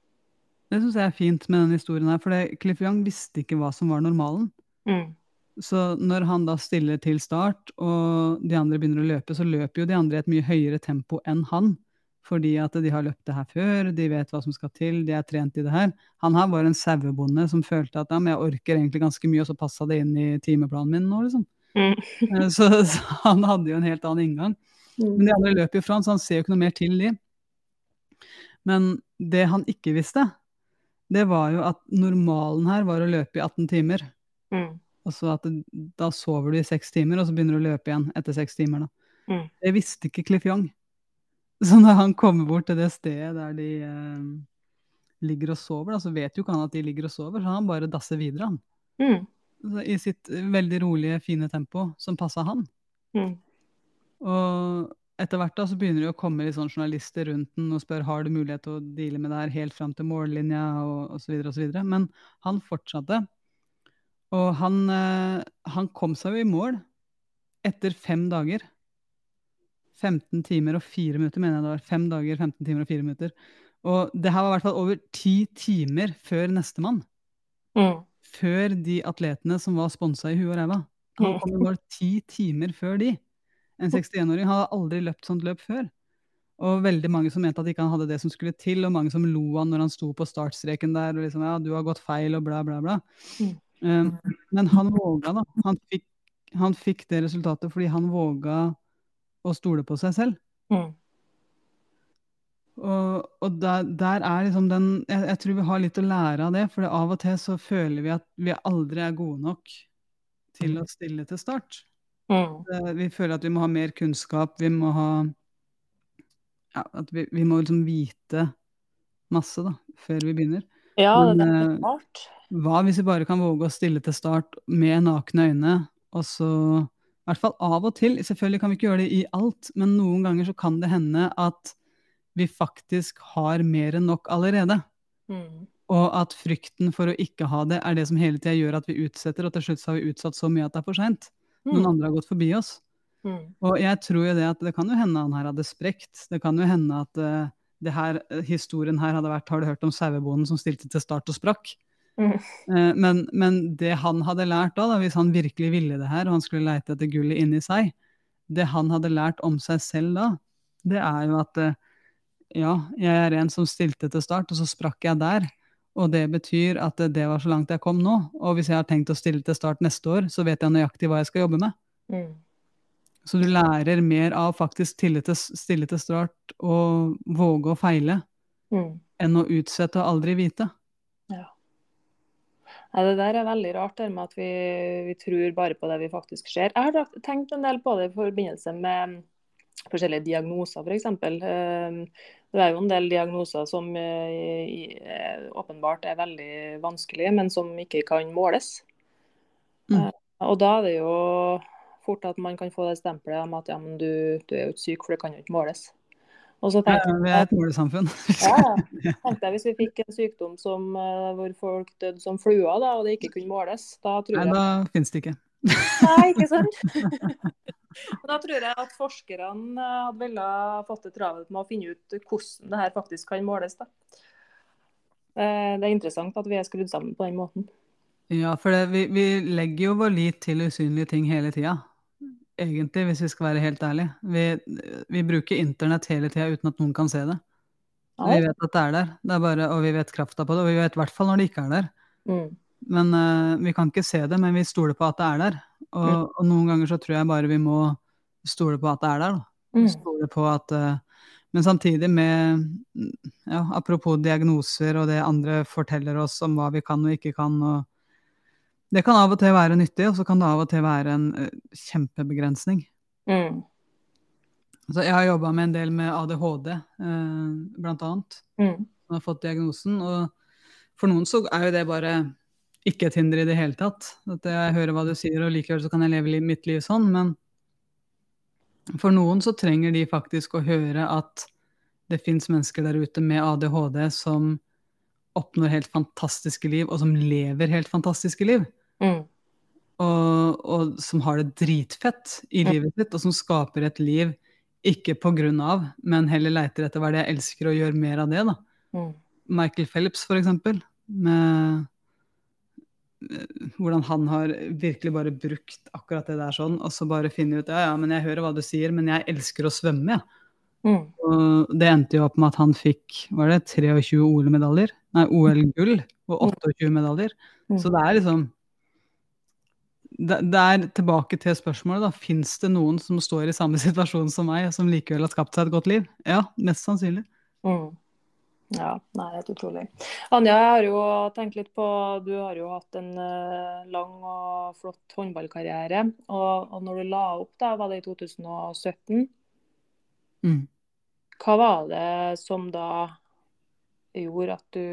Speaker 2: Det syns jeg er fint med denne historien her, for Cliff Young visste ikke hva som var normalen. Mm. Så når han da stiller til start, og de andre begynner å løpe, så løper jo de andre i et mye høyere tempo enn han. Fordi at de har løpt det her før, de vet hva som skal til, de er trent i det her. Han her var en sauebonde som følte at ja, men jeg orker egentlig ganske mye, og så passa det inn i timeplanen min nå, liksom. Mm. Eh, så, så, han hadde jo en helt annen inngang. Mm. Men de andre løper jo fra han, så han ser jo ikke noe mer til de. Men det han ikke visste, det var jo at normalen her var å løpe i 18 timer. Mm. Altså at da sover du i seks timer, og så begynner du å løpe igjen etter seks timer. da. Mm. Det visste ikke Cliff Young. Så når han kommer bort til det stedet der de eh, ligger og sover, da, så vet jo ikke han at de ligger og sover, så han bare dasser videre, han. Mm. I sitt veldig rolige, fine tempo som passa han. Mm. Og etter hvert da så begynner det å komme litt sånn journalister rundt den og spør har du mulighet til å deale med det her helt fram til mållinja og osv. osv. Men han fortsatte. Og han, eh, han, kom seg jo i mål etter fem dager. 15 timer og 4 minutter, mener jeg det var. Fem dager, 15 timer og 4 minutter. Og det her var i hvert fall over ti timer før nestemann. Mm. Før de atletene som var sponsa i huet og ræva. Han kom i ti timer før de. En 61-åring hadde aldri løpt sånt løp før. Og veldig mange som mente at ikke han hadde det som skulle til, og mange som lo han når han sto på startstreken der og liksom ja, du har gått feil og bla, bla, bla. Mm. Um, men han våga, da. Han fikk, han fikk, det resultatet fordi han våga å stole på seg selv. Mm. Og, og der, der, er liksom den jeg, jeg, tror vi har litt å lære av det, for av og til så føler vi at vi aldri er gode nok til å stille til start. Mm. Vi føler at vi må ha mer kunnskap, vi må ha ja, at vi, vi må liksom vite masse da, før vi begynner.
Speaker 1: Ja,
Speaker 2: Men,
Speaker 1: det er
Speaker 2: klart.
Speaker 1: smart.
Speaker 2: Hva hvis vi bare kan våge å stille til start med nakne øyne, og så i hvert fall av og til, selvfølgelig kan vi ikke gjøre det i alt, men noen ganger så kan det hende at vi faktisk har mer enn nok allerede.
Speaker 1: Mm.
Speaker 2: Og at frykten for å ikke ha det er det som hele tida gjør at vi utsetter, og til slutt så har vi utsatt så mye at det er for seint. Noen
Speaker 1: Mm.
Speaker 2: andre har gått forbi oss.
Speaker 1: Mm.
Speaker 2: Og jeg tror jo det at det kan jo hende han her hadde sprekt. Det kan jo hende at uh, det her, eh, historien her hadde vært Har du hørt om sauebonden som stilte til start og sprakk?
Speaker 1: Mm.
Speaker 2: Eh, men, men det han hadde lært da, da, hvis han virkelig ville det her, og han skulle leite etter gullet inni seg, det han hadde lært om seg selv da, det er jo at eh, ja, jeg er en som stilte til start, og så sprakk jeg der. Og det betyr at det var så langt jeg kom nå. Og hvis jeg har tenkt å stille til start neste år, så vet jeg nøyaktig hva jeg skal jobbe med.
Speaker 1: Mm.
Speaker 2: Så du lærer mer av faktisk stille til, stille til start og våge å feile,
Speaker 1: Mm.
Speaker 2: enn å utsette og aldri vite.
Speaker 1: Nei, det der er veldig rart, det med at vi, vi tror bare på det vi faktisk ser. Jeg har tenkt en del på det i forbindelse med forskjellige diagnoser, f.eks. Det er jo en del diagnoser som eh, eh, åpenbart er veldig vanskelige, men som ikke kan måles.
Speaker 2: Mm.
Speaker 1: Eh, Og da er det jo fort at man kan få det stempelet om at ja, men du, du er jo ikke syk, for det kan jo ikke måles. Og så
Speaker 2: Ja, vi er et målesamfunn.
Speaker 1: ja, tenkte jeg hvis vi fikk en sykdom som, eh, hvor folk døde som fluer, da, og det ikke kunne måles, da tror
Speaker 2: Nei,
Speaker 1: jeg
Speaker 2: da finnes det ikke.
Speaker 1: Nei, ikke sant? Da tror jeg at forskerne eh, hadde ville fått det travelt med å finne ut hvordan det her faktisk kan måles. Da. Eh, Det er interessant at vi er skrudd sammen på den måten.
Speaker 2: Ja, for det, vi, vi legger jo vår lit til usynlige ting hele tida. Egentlig, hvis vi skal være helt ærlige. Vi, vi bruker internett hele tida uten at noen kan se det. Vi vet at det er der, det er bare, og vi vet krafta på det. Og vi vet i hvert fall når det ikke er der.
Speaker 1: Mm.
Speaker 2: Men uh, vi kan ikke se det, men vi stoler på at det er der. Og,
Speaker 1: Mm.
Speaker 2: og noen ganger så tror jeg bare vi må stole på at det er der. da.
Speaker 1: Mm.
Speaker 2: Stole på at uh, Men samtidig med ja, Apropos diagnoser og det andre forteller oss om hva vi kan og ikke kan. og Det kan av og til være nyttig, og så kan det av og til være en eh, kjempebegrensning.
Speaker 1: Mm.
Speaker 2: Så jeg har jobba med en del med ADHD, eh, blant annet.
Speaker 1: Mm.
Speaker 2: Jeg har fått diagnosen. Og for noen så er jo det bare ikke et hinder i det hele tatt. At jeg hører hva du sier, og likevel så kan jeg leve mitt liv sånn. Men for noen så trenger de faktisk å høre at det fins mennesker der ute med ADHD som oppnår helt fantastiske liv, og som lever helt fantastiske liv.
Speaker 1: Mm.
Speaker 2: Og, og som har det dritfett i
Speaker 1: Mm.
Speaker 2: livet sitt, og som skaper et liv ikke på grunn av, men heller leiter etter hva det jeg elsker, og gjør mer av det. da.
Speaker 1: Mm.
Speaker 2: Michael Phelps, for eksempel, med eh, hvordan han har virkelig bare brukt akkurat det der sånn, og så bare finner ut ja, ja, men jeg hører hva du sier, men jeg elsker å svømme, jeg.
Speaker 1: Mm.
Speaker 2: Og det endte jo opp med at han fikk var det 23 OL-medaljer, nei, OL-gull og 28 medaljer.
Speaker 1: Mm.
Speaker 2: Så det er liksom det, er tilbake til spørsmålet, da. Fins det noen som står i samme situasjon som meg, som likevel har skapt seg et godt liv? Ja, mest sannsynlig.
Speaker 1: Mm. Ja, nei, det helt utrolig. Anja, jeg har jo tenkt litt på Du har jo hatt en eh, lang og flott håndballkarriere. Og, og når du la opp, da, var det i 2017.
Speaker 2: Mm.
Speaker 1: Hva var det som da gjorde at du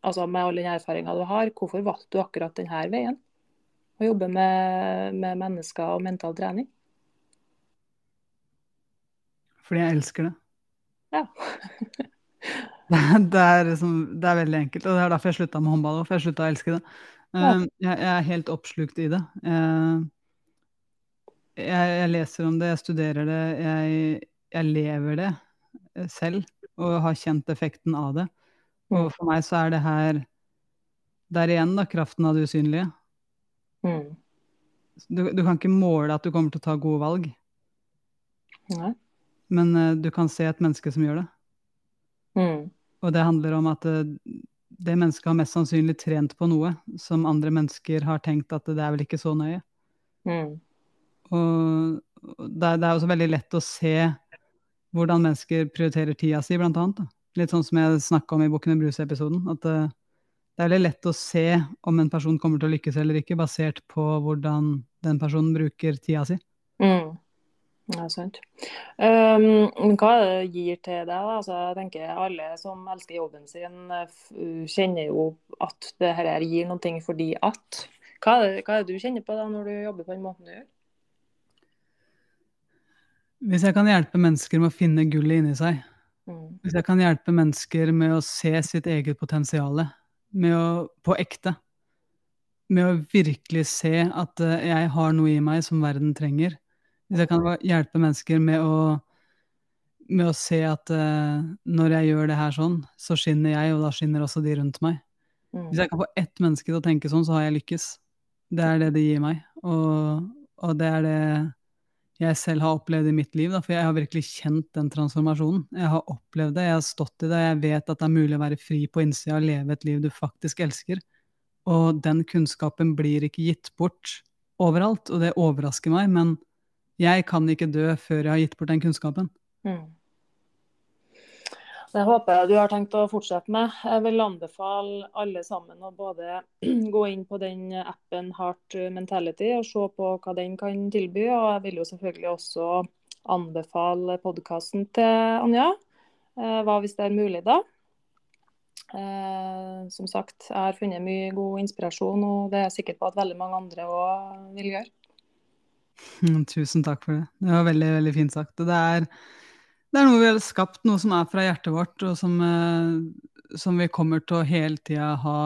Speaker 1: Altså med all den erfaringa du har, hvorfor valgte du akkurat denne veien? Å jobbe med, med mennesker og mental trening?
Speaker 2: Fordi jeg elsker det.
Speaker 1: Ja.
Speaker 2: Det er, det, er liksom, det er veldig enkelt, og det er derfor jeg slutta med håndball òg, for jeg slutta å elske det.
Speaker 1: Ja.
Speaker 2: Um, jeg, jeg er helt oppslukt i det. Jeg, jeg, jeg leser om det, jeg studerer det, jeg, lever det selv og har kjent effekten av det. Og
Speaker 1: Mm.
Speaker 2: for meg så er det her Der igjen, da, kraften av det usynlige.
Speaker 1: Mm.
Speaker 2: Du, du kan ikke måle at du kommer til å ta gode valg,
Speaker 1: Nei.
Speaker 2: men uh, du kan se et menneske som gjør det.
Speaker 1: Mm.
Speaker 2: Og det handler om at uh, det mennesket har mest sannsynlig trent på noe som andre mennesker har tenkt at det er vel ikke så nøye.
Speaker 1: Mm.
Speaker 2: Og det, det er også veldig lett å se hvordan mennesker prioriterer tida si, blant annet. Da. Litt sånn som jeg snakka om i Bukkene Bruse-episoden. At eh, det er veldig lett å se om en person kommer til å lykkes eller ikke, basert på hvordan den personen bruker tida si.
Speaker 1: Mm. Ja, sant. Um, hva er det gir til deg? Altså, jeg tenker Alle som elsker jobben sin, kjenner jo at det her gir noe fordi at. Hva er, det, hva er, det, du kjenner på da når du jobber på den måten du gjør?
Speaker 2: Hvis jeg kan hjelpe mennesker med å finne gullet inni seg, mm. hvis jeg kan hjelpe mennesker med å se sitt eget potensial, med å, på ekte, med å virkelig se at eh, jeg har noe i meg som verden trenger, hvis jeg kan hjelpe mennesker med å, med å se at uh, når jeg gjør det her sånn, så skinner jeg, og da skinner også de rundt meg. Mm. Hvis jeg kan få ett menneske til å tenke sånn, så har jeg lykkes. Det er det det gir meg. Og, og det er det jeg selv har opplevd i mitt liv. Da, for jeg har virkelig kjent den transformasjonen. Jeg har opplevd det, jeg har stått i det. Jeg vet at det er mulig å være fri på innsida og leve et liv du faktisk elsker. Og den kunnskapen blir ikke gitt bort overalt, og det overrasker meg. men jeg kan ikke dø før jeg har gitt bort den kunnskapen. Mm.
Speaker 1: Det håper jeg du har tenkt å fortsette med. Jeg vil anbefale alle sammen å både gå inn på den appen Heart Mentality og se på hva den kan tilby. Og jeg vil jo selvfølgelig også anbefale podkasten til Anja. Eh, hva hvis det er mulig, da? Eh, som sagt, jeg har funnet mye god inspirasjon, og det er jeg sikker på at veldig mange andre òg vil gjøre.
Speaker 2: Tusen takk for det. Det var veldig, veldig fint sagt. Det er, det er noe vi har skapt, noe som er fra hjertet vårt, og som, eh, som vi kommer til å hele tida ha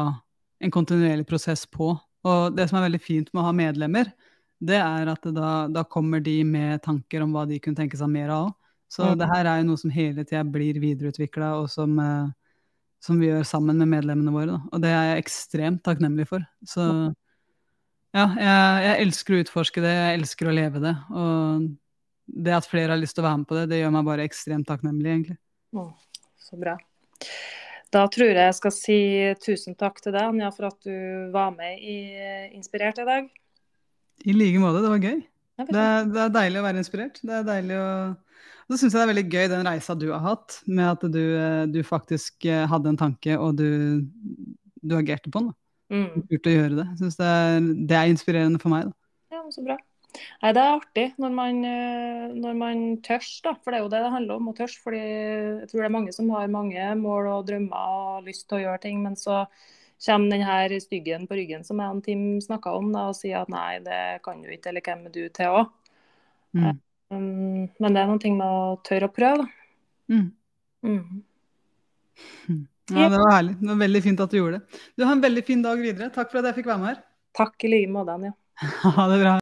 Speaker 2: en kontinuerlig prosess på. Og det som er veldig fint med å ha medlemmer, det er at da, da, kommer de med tanker om hva de kunne tenke seg mer av. Så mm. det her er jo noe som hele tida blir videreutvikla, og som, eh, som, vi gjør sammen med medlemmene våre. Da. Og det er jeg ekstremt takknemlig for. Så ja, jeg, jeg, elsker å utforske det, jeg elsker å leve det. Og det at flere har lyst til å være med på det, det gjør meg bare ekstremt takknemlig, egentlig.
Speaker 1: Mm, så bra. Da tror jeg jeg skal si tusen takk til deg, Anja, for at du var med i Inspirert i dag.
Speaker 2: I like måte, det var gøy. Det er, det er, deilig å være inspirert. Det er deilig å og så syns jeg det er veldig gøy den reisa du har hatt, med at du, du faktisk hadde en tanke, og du, du agerte på den. Da. Mm. Lurt å gjøre det. Synes det er, det er inspirerende for meg.
Speaker 1: Da. Ja, så bra. Nei, Det er artig når man, eh, når man tørs, da. For det er jo det det handler om, å tørs. fordi jeg tror det er mange som har mange mål og drømmer og lyst til å gjøre ting, men så kommer den her styggen på ryggen som jeg og Tim snakka om, da, og sier at nei, det kan du ikke, eller hvem er du til òg? Mm. Um, men det er noen ting med å tørre å prøve, da. Mm.
Speaker 2: Mm. Ja, Det var herlig. Det var Veldig fint at du gjorde det. Du har en veldig fin dag videre. Takk for at jeg fikk være med her.
Speaker 1: Takk i like måte, Anja.
Speaker 2: Ha det bra.